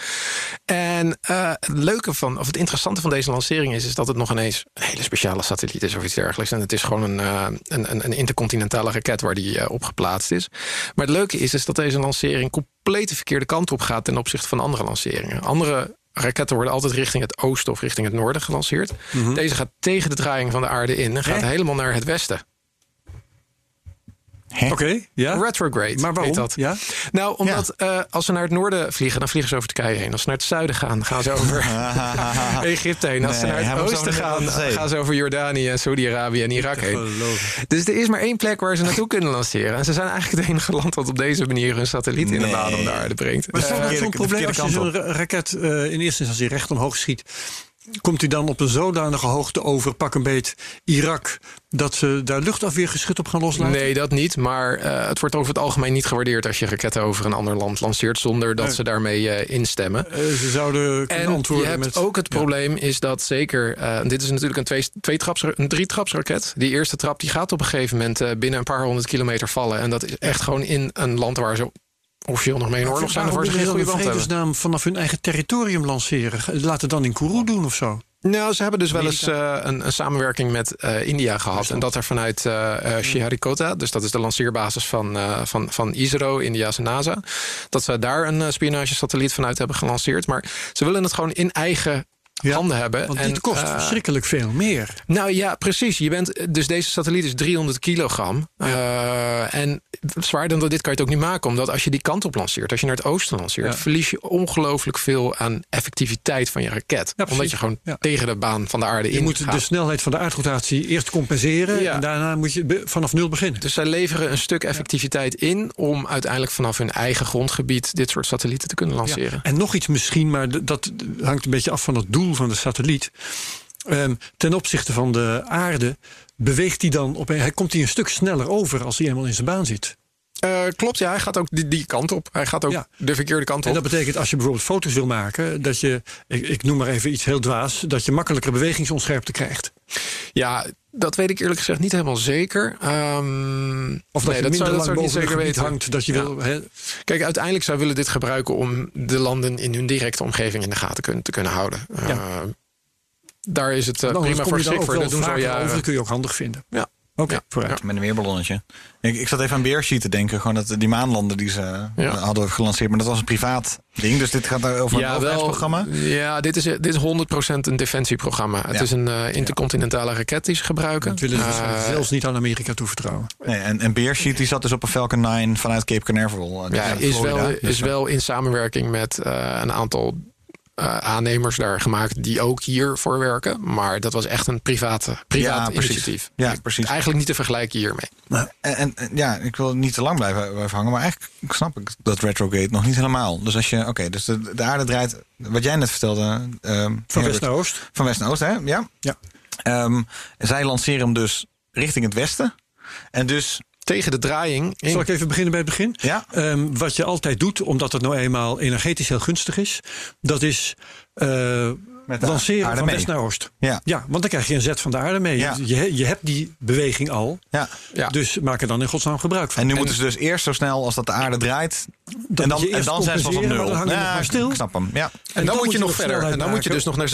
En eh, het leuke van, of het interessante van deze lancering is, is dat het nog ineens een hele speciale satelliet is of iets dergelijks. En het is gewoon een, eh, een, een, een intercontinentale raket waar die eh, op geplaatst is. Maar het leuke is, is dat deze lancering compleet de verkeerde kant op gaat ten opzichte van andere lanceringen. Andere raketten worden altijd richting het oosten of richting het noorden gelanceerd. Deze gaat tegen de draaiing van de aarde in en gaat helemaal naar het westen. Oké, ja. Retrograde Maar waarom? heet dat. Ja? Nou, omdat eh, als ze naar het noorden vliegen, dan vliegen ze over Turkije heen. Als ze naar het zuiden gaan, gaan ze over [laughs] [laughs] Egypte heen. Als ze naar het oosten gaan, gaan ze over Jordanië, en Saudi-Arabië en Irak heen. Dus er is maar één plek waar ze naartoe kunnen lanceren. En ze zijn eigenlijk het enige land dat op deze manier hun satelliet in de baan om de aarde brengt. Maar is dat verkeerde- zo'n probleem als je zo'n ra- raket eh, in eerste instantie recht omhoog schiet? Komt hij dan op een zodanige hoogte over, pak een beet, Irak, dat ze daar luchtafweergeschut op gaan loslaten? Nee, dat niet. Maar eh, het wordt over het algemeen niet gewaardeerd als je raketten over een ander land lanceert zonder dat Nee. ze daarmee eh, instemmen. Eh, ze zouden kunnen En antwoorden je hebt met... ook het Ja. probleem is dat zeker... dit is natuurlijk een, twee, twee traps, een drietrapsraket. Die eerste trap die gaat op een gegeven moment binnen een paar honderd kilometer vallen. En dat is echt gewoon in een land waar ze officieel nog mee in oorlog zijn... of ze geen goede band hebben. vredesnaam vanaf hun eigen territorium lanceren. Laat het dan in Kourou doen of zo. Nou, ze hebben dus wel eens eh, een, een samenwerking met eh, India gehad. En dat er vanuit eh eh, Sriharikota, dus dat is de lanceerbasis van, van, van ISRO, India's NASA, dat ze daar een spionagesatelliet vanuit hebben gelanceerd. Maar ze willen het gewoon in eigen Ja, handen hebben. Want en, dit kost eh, verschrikkelijk veel meer. Nou ja, precies. Je bent, dus deze satelliet is 300 kilogram. Eh, en zwaarder dan dit kan je het ook niet maken. Omdat als je die kant op lanceert, als je naar het oosten lanceert... Ja. verlies je ongelooflijk veel aan effectiviteit van je raket. omdat je gewoon tegen de baan van de aarde Je in moet gaat. de snelheid van de aardrotatie eerst compenseren. En daarna moet je vanaf nul beginnen. Dus zij leveren een stuk effectiviteit in... om uiteindelijk vanaf hun eigen grondgebied... dit soort satellieten te kunnen lanceren. En nog iets misschien, maar dat hangt een beetje af van het doel van de satelliet. Ehm, ten opzichte van de aarde beweegt hij dan op hij komt hij een stuk sneller over als hij eenmaal in zijn baan zit. Eh, klopt, ja. Hij gaat ook die, die kant op. Hij gaat ook Ja. de verkeerde kant En op. dat betekent als je bijvoorbeeld foto's wil maken, dat je, ik, ik noem maar even iets heel dwaas, dat je makkelijker bewegingsonscherpte krijgt. Ja, dat weet ik eerlijk gezegd niet helemaal zeker. Ehm, Of dat nee, je zou, dat zou niet zeker weten. hangt, dat je Ja. wil. Hè, Kijk, uiteindelijk zou willen dit gebruiken om de landen in hun directe omgeving in de gaten te kunnen houden. Ja. Eh, daar is het eh, prima voor geschikt wel Dat doen ze al jaren. over, dat kun je ook handig vinden. Ja. Oké, Ja. vooruit. Met een weerballonnetje. Ik, ik zat even aan Beersheet te denken. Gewoon dat die maanlanden die ze Ja. eh, hadden gelanceerd. Maar dat was een privaat ding. Dus dit gaat over een Ja, wel. overheidsprogramma. Ja, dit is, dit is 100% een defensieprogramma. Het Ja. is een eh, intercontinentale raket die ze gebruiken. Dat willen ze Eh, zelfs niet aan Amerika toevertrouwen. Nee, en, en Beersheet die zat dus op een Falcon 9 vanuit Cape Canaveral. ja, is Florida. wel, Dus, is wel in samenwerking met eh, een aantal eh, aannemers daar gemaakt die ook hiervoor werken. Maar dat was echt een private, privaat Ja, precies. initiatief. Ja, precies. Eigenlijk niet te vergelijken hiermee. En, en, en ja, ik wil niet te lang blijven, blijven hangen. Maar eigenlijk snap ik dat retrograde nog niet helemaal. Dus als je, oké, dus de, de aarde draait, wat jij net vertelde. ehm, Van west naar oost. Van west naar oost, hè? Ja. Ja. Ehm, zij lanceren hem dus richting het westen. En dus, Tegen de draaiing. in- Zal ik even beginnen bij het begin? ja, Ehm, wat je altijd doet, omdat het nou eenmaal energetisch heel gunstig is, dat is eh, Met de lanceren aarde van mee. west naar oost. ja, Ja, want dan krijg je een zet van de aarde mee. Ja. Je, je hebt die beweging al, ja. Ja. dus maak er dan in godsnaam gebruik van. En nu moeten ze dus eerst zo snel als dat de aarde draait. Dan en dan, en dan zijn ze pas op nul. dan hang je nog Ja, maar stil. Ik snap hem. Ja. En dan, moet je nog verder. En dan moet je dus nog naar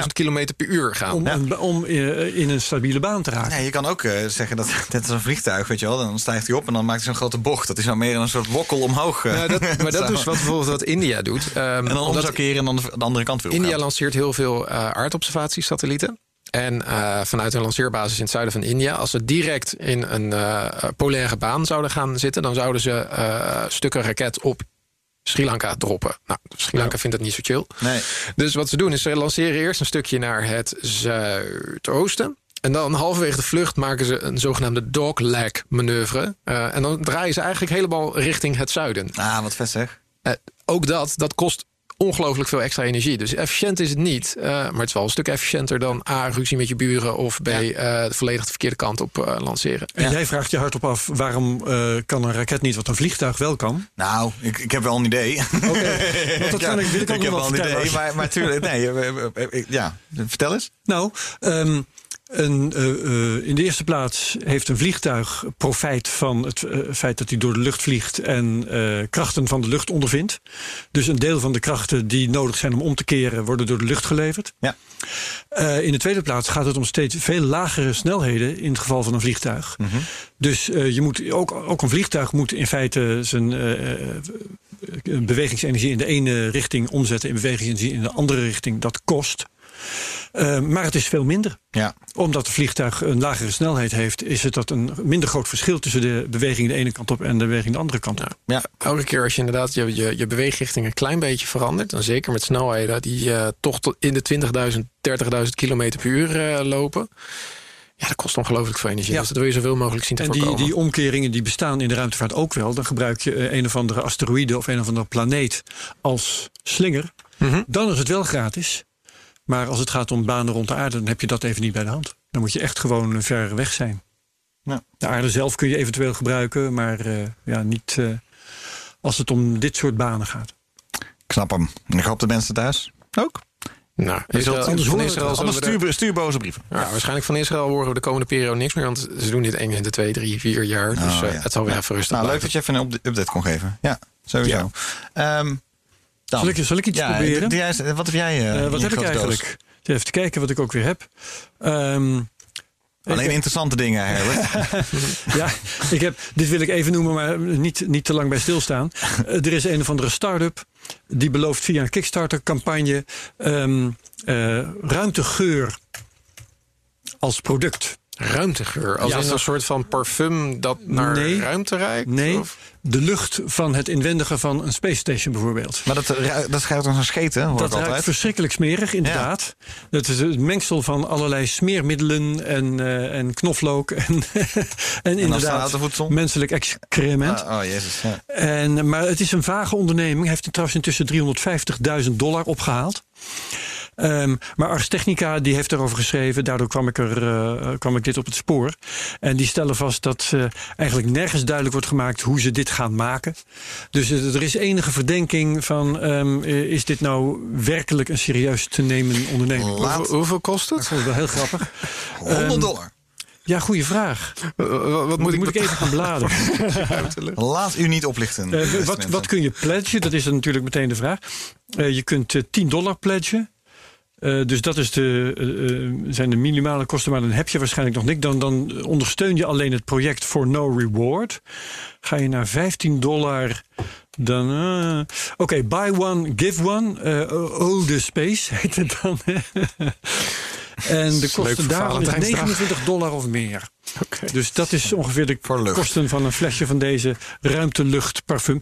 27.000 kilometer per uur gaan. om, om, om eh, in een stabiele baan te raken. Ja, je kan ook eh, zeggen dat [laughs] net als een vliegtuig, weet je wel. Dan stijgt hij op en dan maakt hij zo'n grote bocht. Dat is nou meer een soort wokkel omhoog. eh. Dat, [laughs] maar dat is wat bijvoorbeeld wat India doet. Ehm, En dan om omdat zou keren en dan de, de andere kant weer India opgaan. Lanceert heel veel eh aardobservatiesatellieten. En eh, vanuit een lanceerbasis in het zuiden van India, als ze direct in een eh, polaire baan zouden gaan zitten, dan zouden ze stukken raket op Sri Lanka droppen. Nou, Sri Lanka vindt het niet zo chill. Nee. Dus wat ze doen is ze lanceren eerst een stukje naar het zuidoosten. En dan halverwege de vlucht maken ze een zogenaamde dogleg manoeuvre. En dan draaien ze eigenlijk helemaal richting het zuiden. Ah, wat vet zeg. Ook dat, dat kost ongelooflijk veel extra energie. Dus efficiënt is het niet. eh, maar het is wel een stuk efficiënter dan A, ruzie met je buren... of B, eh, volledig de verkeerde kant op eh, lanceren. En jij vraagt je hardop af, waarom eh, kan een raket niet wat een vliegtuig wel kan? Nou, ik, ik heb wel een idee. Oké, want dat Ja, kan ik, wil ik ook [laughs] ik nog heb wel een idee, maar, maar tuurlijk, nee, ja, vertel eens. Nou, ehm, een, eh, eh, in de eerste plaats heeft een vliegtuig profijt van het eh, feit dat hij door de lucht vliegt en krachten van de lucht ondervindt. Dus een deel van de krachten die nodig zijn om om te keren, worden door de lucht geleverd. Ja. In de tweede plaats gaat het om steeds veel lagere snelheden in het geval van een vliegtuig. Mhm. Dus je moet, ook, ook een vliegtuig moet in feite zijn bewegingsenergie in de ene richting omzetten in bewegingsenergie in de andere richting. Dat kost. Eh, maar het is veel minder. Ja. Omdat het vliegtuig een lagere snelheid heeft, is het dat een minder groot verschil tussen de beweging de ene kant op en de beweging de andere kant op. Ja. Elke keer als je inderdaad je, je, je beweegrichting een klein beetje verandert... dan zeker met snelheden die eh, toch tot in de 20.000, 30.000 km per uur eh, lopen... ja, dat kost ongelooflijk veel energie. Ja. Dus dat wil je zoveel mogelijk zien te En die, voorkomen. die omkeringen die bestaan in de ruimtevaart ook wel. Dan gebruik je een of andere asteroïde of een of andere planeet als slinger. Mhm. Dan is het wel gratis. Maar als het gaat om banen rond de aarde, dan heb je dat even niet bij de hand. Dan moet je echt gewoon eh, ver weg zijn. Ja. De aarde zelf kun je eventueel gebruiken, maar eh, ja, niet eh, als het om dit soort banen gaat. Ik snap hem. En ik hoop de mensen thuis ook. Nou, Je zult- Israël, anders van Israël Anders stuur, stuur boze brieven. ja, waarschijnlijk van Israël horen we de komende periode niks meer. Want ze doen dit één in de twee, drie, vier jaar. Dus Oh, eh, ja. het zal weer even rustig Nou, leuk dat je even een upda- update kon geven. Ja, sowieso. Ehm, dan. Zal ik, zal ik iets ja, proberen? wat heb jij? eh, Eh, wat heb ik grote doos? eigenlijk? Even kijken wat ik ook weer heb. Ehm, Alleen interessante dingen, [laughs] Herbert. Ja, ik heb, dit wil ik even noemen, maar niet, niet te lang bij stilstaan. [laughs] Eh, er is een of andere start-up die belooft via een Kickstarter-campagne ehm, eh, ruimtegeur als product. Ruimtegeur. Als Ja, een soort van parfum dat naar Nee. ruimte reikt? Nee, Of- de lucht van het inwendige van een space station bijvoorbeeld. maar dat, ru- dat schijnt toch een scheten, hoor Dat ik ruikt altijd. verschrikkelijk smerig, inderdaad. Dat is het mengsel van allerlei smeermiddelen en, eh, en knoflook. [laughs] En, en inderdaad menselijk excrement. Ah, oh, jezus. Ja. En, maar het is een vage onderneming. Hij heeft trouwens intussen 350.000 dollar opgehaald. Ehm, maar Ars Technica die heeft erover geschreven. Daardoor kwam ik, er, eh, kwam ik dit op het spoor. En die stellen vast dat eh, eigenlijk nergens duidelijk wordt gemaakt hoe ze dit gaan maken. Dus eh, er is enige verdenking van: ehm, eh, is dit nou werkelijk een serieus te nemen onderneming? Laat- Hoeveel, hoeveel kost het? vond het wel heel grappig. 100 dollar. Ja, goede vraag. Eh, Wat, wat Moet, moet ik even gaan [laughs] bladeren? Laat u niet oplichten. Eh, wat, wat kun je pledgen? Dat is dan natuurlijk meteen de vraag. Eh, je kunt eh, 10 dollar pledgen. Eh, dus dat is de, eh, eh, zijn de minimale kosten, maar dan heb je waarschijnlijk nog niks. Dan, dan ondersteun je alleen het project for no reward. Ga je naar 15 dollar, dan. Oké, buy one, give one. oh, the space [laughs] heet het dan. en de kosten daarvan is Valentijnsdag. 29 dollar of meer. Dus dat is ongeveer de kosten van een flesje van deze ruimteluchtparfum.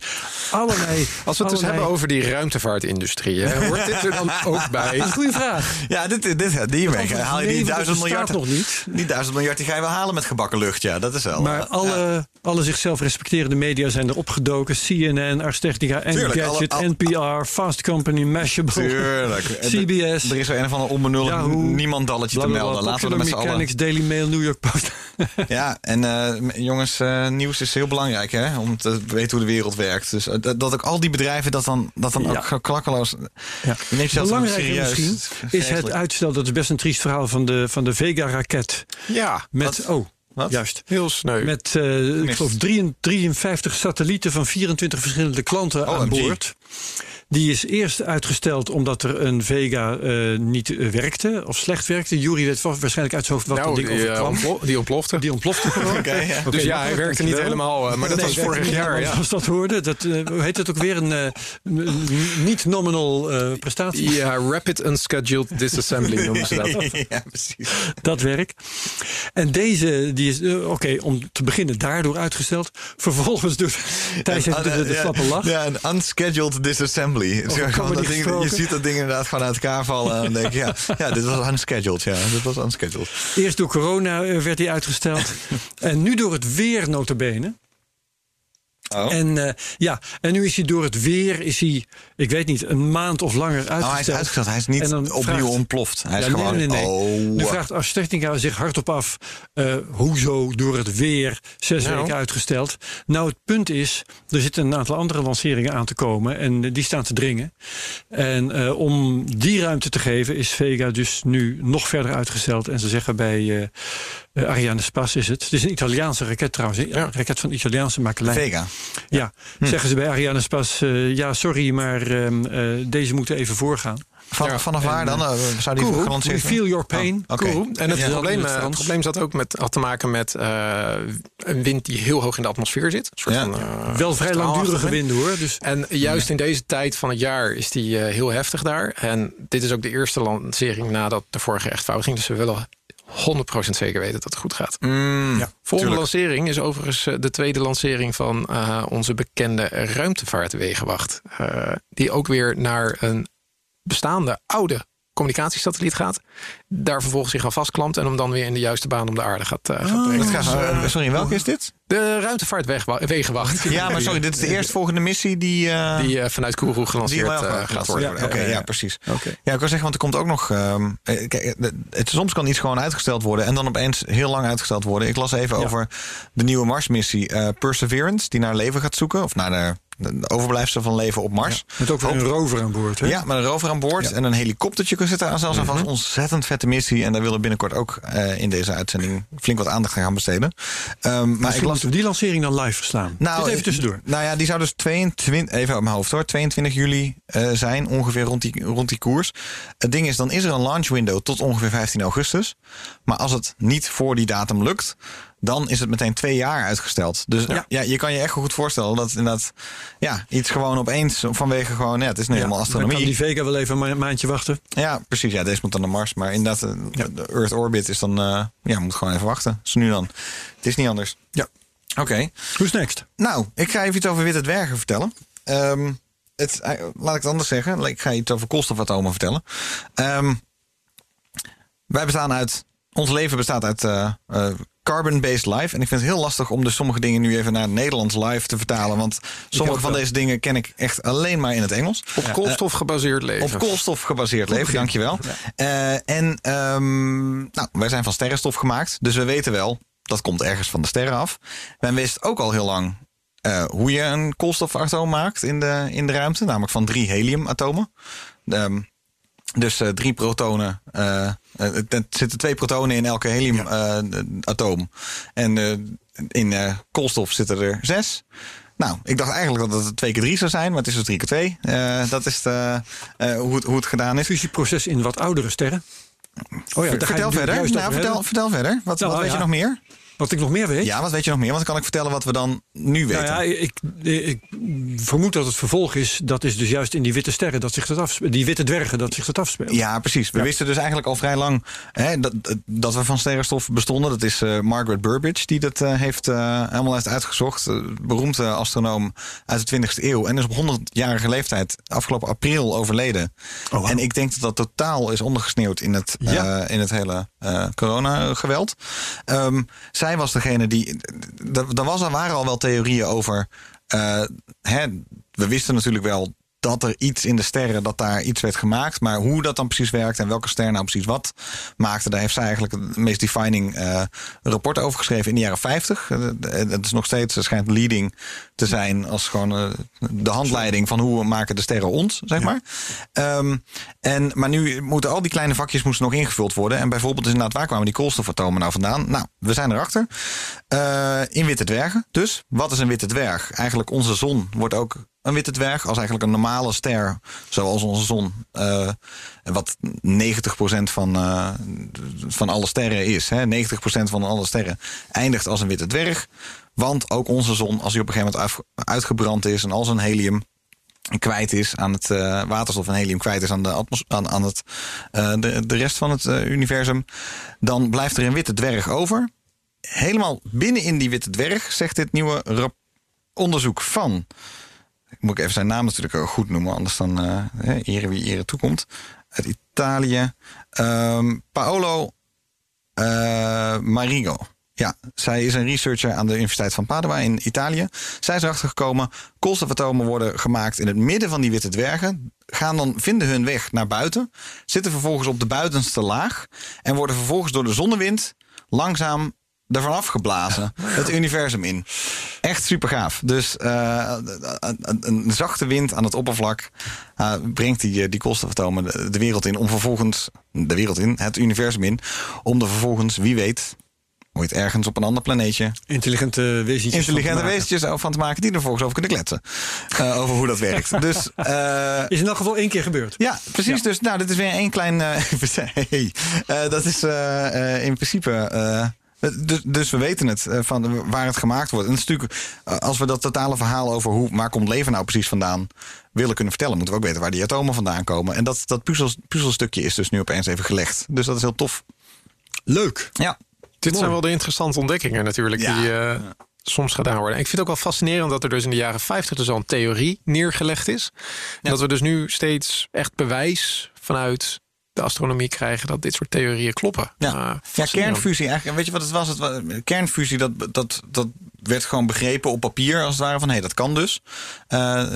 Allerlei. Als we het dus hebben over die ruimtevaartindustrie, hè, [laughs] hoort dit er dan ook bij? Dat is een goede vraag. Ja, dit, dit, antwoord is haal je nee, die duizend miljard. nog niet. Die duizend miljard die ga je wel halen met gebakken lucht. Ja, dat is wel. Maar eh, alle, alle zichzelf respecterende media zijn er opgedoken. CNN, Ars Technica, Engadget, NPR, Fast Company, Mashable, Tuurlijk. [laughs] CBS. Er is zo een of ander onbenullig niemandalletje te melden. Laten we er met z'n allen... Mechanics, Daily Mail, New York Post. [laughs] Ja, en eh, jongens, eh, nieuws is heel belangrijk hè, om te weten hoe de wereld werkt. Dus eh, dat, ook al die bedrijven dat dan, dat dan Ja. ook klakkeloos... Ja. Je neemt Belangrijker serieus. misschien is het uitstel. Dat is best een triest verhaal van de, van de Vega-raket. Ja, Met, Wat? oh, Wat? juist. heel sneu. Met, eh, ik geloof, 53 satellieten van 24 verschillende klanten aan OMG. boord. Die is eerst uitgesteld omdat er een Vega eh, niet werkte of slecht werkte. Jury weet wa- waarschijnlijk uit zijn hoofd wat nou, ding die, eh, overkwam. ontplo- die ontplofte. Die ontplofte gewoon. [laughs] Ja. Oké, dus ja, hij werkte niet helemaal. eh, Maar dat Nee, was vorig jaar, ja. Zoals dat hoorde. Dat, heet het ook weer? Een niet-nominal prestatie. Ja, Rapid Unscheduled Disassembly noemen ze dat. [laughs] ja, precies. Dat werk. En deze, die is, oké, om te beginnen daardoor uitgesteld. Vervolgens doet Thijs heeft de, de, de Ja, slappe lach. Ja, een unscheduled disassembly. Dat ding, je ziet dat ding inderdaad gewoon uit elkaar vallen. En dan denk je, ja, ja, dit was unscheduled. Ja, dit was unscheduled. Eerst door corona eh, werd hij uitgesteld. [laughs] en nu door het weer notabene. Oh. En eh, ja, en nu is hij door het weer, is hij, ik weet niet, een maand of langer uitgesteld. Nou, hij is uitgesteld. Hij is niet opnieuw vraagt- ontploft. Hij is Ja, gewoon... nee, nee, nee. Oh. Nu vraagt zich hardop af, eh, hoezo door het weer zes Nou. weken uitgesteld? Nou, het punt is, er zitten een aantal andere lanceringen aan te komen en die staan te dringen. En eh, om die ruimte te geven is Vega dus nu nog verder uitgesteld. En ze zeggen bij eh Ariane Spas is het. Het is een Italiaanse raket trouwens, een Ja. raket van Italiaanse makelij. Vega. Ja, Hm. zeggen ze bij Ariane Spas, eh, ja sorry, maar ehm, eh, deze moeten even voorgaan. Van, Ja, vanaf en, waar dan? Zou die Kourou, gelanceerd we feel your pain. Oh, oké. Kourou. En het, Ja, probleem, het probleem zat ook met, had te maken met eh, een wind die heel hoog in de atmosfeer zit. Een soort Ja. van, Wel vrij langdurige wind. winden hoor. Dus En juist in deze tijd van het jaar is die heel heftig daar. En dit is ook de eerste lancering nadat de vorige echt fout ging. Dus we willen 100% zeker weten dat het goed gaat. Mm, Ja, Volgende tuurlijk. lancering is overigens eh, de tweede lancering van eh, onze bekende ruimtevaartwegenwacht. Eh, die ook weer naar een bestaande oude communicatiesatelliet gaat. Daar vervolgens zich aan vastklampt en hem dan weer in de juiste baan om de aarde gaat, eh, gaat brengen. Dat gaat, eh, sorry, welke is dit? De ruimtevaartwegenwacht. Ja, maar sorry, dit is de [laughs] eerstvolgende missie die... eh, Die eh, vanuit Kourou gelanceerd eh, gaat worden. worden. Oké, Ja, ja, ja, ja. precies. Oké. Ja, ik wil zeggen, want er komt ook nog. ehm, eh, kijk, eh, het, soms kan iets gewoon uitgesteld worden en dan opeens heel lang uitgesteld worden. Ik las even over de nieuwe Marsmissie eh, Perseverance, die naar leven gaat zoeken, of naar de overblijfsel van leven op Mars. met ook weer een rover aan boord. Hè? Ja, met een rover aan boord en een helikoptertje zit daar zelfs aan vast. Ontzettend vette missie. En daar willen we binnenkort ook eh, in deze uitzending flink wat aandacht aan gaan besteden. Ehm, maar ik las moeten we die lancering dan live verslaan. nou, Dit even tussendoor. Nou ja, die zou dus 22, even op mijn hoofd hoor, 22 juli eh, zijn, ongeveer rond die, rond die koers. Het ding is, dan is er een launch window tot ongeveer 15 augustus. Maar als het niet voor die datum lukt, dan is het meteen twee jaar uitgesteld. Dus ja. je kan je echt goed voorstellen dat inderdaad ja, iets gewoon opeens vanwege gewoon, ja, het is nu helemaal Dan kan astronomie. die Vega wel even een ma- maandje wachten. Ja, precies. Ja, deze moet dan naar Mars. Maar inderdaad, eh, de Earth orbit is dan, eh, ja, moet gewoon even wachten. Dus nu dan. Het is niet anders. Ja. Oké. Who's next? Nou, ik ga even iets over witte dwergen vertellen. Ehm, het, eh, laat ik het anders zeggen. Ik ga iets over koolstofatomen vertellen. Ehm, wij bestaan uit. Ons leven bestaat uit carbon-based life. En ik vind het heel lastig om dus sommige dingen nu even naar Nederlands live te vertalen. Want sommige van wel. deze dingen ken ik echt alleen maar in het Engels. Op koolstof gebaseerd leven. Op koolstof gebaseerd leven, dankjewel. Eh en ehm, nou, wij zijn van sterrenstof gemaakt, dus we weten wel, dat komt ergens van de sterren af. Men wist ook al heel lang eh, hoe je een koolstofatoom maakt in de, in de ruimte, namelijk van drie heliumatomen. Ehm, dus eh, drie protonen. eh, eh, er zitten twee protonen in elke heliumatoom. en eh, in koolstof zitten er zes. Nou, ik dacht eigenlijk dat het twee keer drie zou zijn, maar het is dus drie keer twee. Dat is de, hoe, het, hoe het gedaan is. Fusieproces in wat oudere sterren. Oh ja, vertel verder. Nou, vertel, vertel verder. Wat, Nou, wat weet ja. je nog meer? Wat ik nog meer weet. Ja, wat weet je nog meer? Want dan kan ik vertellen wat we dan nu weten. Nou ja, ik, ik vermoed dat het vervolg is. Dat is dus juist in die witte sterren dat zich dat afspeelt. Die witte dwergen dat zich dat afspeelt. Ja, precies. We wisten dus eigenlijk al vrij lang hè, dat, dat we van sterrenstof bestonden. Dat is eh, Margaret Burbidge die dat eh, heeft, eh, helemaal heeft uitgezocht. Eh, beroemde astronoom uit de 20e eeuw. En is op 100-jarige leeftijd afgelopen april overleden. Oh. En ik denk dat dat totaal is ondergesneeuwd in het, eh, Ja. in het hele eh corona-geweld. Ehm, zij was degene die. Er was, er waren al wel theorieën over. eh, hè, we wisten natuurlijk wel dat er iets in de sterren, dat daar iets werd gemaakt. Maar hoe dat dan precies werkt en welke ster nou precies wat maakte, daar heeft zij eigenlijk het meest defining eh, rapport over geschreven in de jaren 50. Eh, Het is nog steeds, het schijnt leading te zijn als gewoon eh, de handleiding van hoe maken de sterren ons, zeg maar. Ehm, en, maar nu moeten al die kleine vakjes moesten nog ingevuld worden. En bijvoorbeeld is inderdaad, waar kwamen die koolstofatomen nou vandaan? Nou, we zijn erachter. Eh, in witte dwergen. Dus, wat is een witte dwerg? Eigenlijk onze zon wordt ook een witte dwerg. Als eigenlijk een normale ster, zoals onze zon. eh, wat 90% van, eh, van alle sterren is. Hè? 90% van alle sterren eindigt als een witte dwerg. Want ook onze zon, als die op een gegeven moment uitgebrand is... en als een helium kwijt is aan het eh, waterstof en helium kwijt is aan de, aan, aan het, de, de rest van het universum, dan blijft er een witte dwerg over. Helemaal binnenin die witte dwerg zegt dit nieuwe onderzoek van. Ik moet even zijn naam natuurlijk goed noemen, anders dan hè, ere wie ere toekomt. Uit Italië. Ehm, Paolo eh, Marigo. Ja, zij is een researcher aan de Universiteit van Padua in Italië. Zij is erachter gekomen, koolstofatomen worden gemaakt in het midden van die witte dwergen. Gaan dan, vinden hun weg naar buiten. Zitten vervolgens op de buitenste laag. En worden vervolgens door de zonnewind langzaam ervan afgeblazen. [laughs] Het universum in. Echt super gaaf. Dus eh, een, zachte wind aan het oppervlak eh, brengt die, eh, die koolstofatomen de, de wereld in. Om vervolgens, de wereld in, het universum in. Om er vervolgens, wie weet, ooit ergens op een ander planeetje Intelligente wezentjes. van intelligente te maken. wezentjes van te maken die er vervolgens over kunnen kletsen. Over hoe dat werkt. [laughs] Dus Is in elk geval één keer gebeurd. ja, precies. Ja. Dus nou, dit is weer één klein. [laughs] hey, dat is in principe. Eh, dus, dus we weten het eh, van waar het gemaakt wordt. En het is natuurlijk, eh, als we dat totale verhaal over hoe waar komt leven nou precies vandaan willen kunnen vertellen, moeten we ook weten waar die atomen vandaan komen. En dat, dat puzzel, puzzelstukje is dus nu opeens even gelegd. Dus dat is heel tof. Leuk. Ja, Dit zijn wel de interessante ontdekkingen natuurlijk Ja. die soms gedaan worden. En ik vind het ook wel fascinerend dat er dus in de jaren 50 dus al een theorie neergelegd is. En dat we dus nu steeds echt bewijs vanuit de astronomie krijgen dat dit soort theorieën kloppen. Ja, Eh, ja kernfusie eigenlijk. en Weet je wat het was? Het wa- kernfusie, dat, dat, dat werd gewoon begrepen op papier als het ware van hé, dat kan dus. Eh,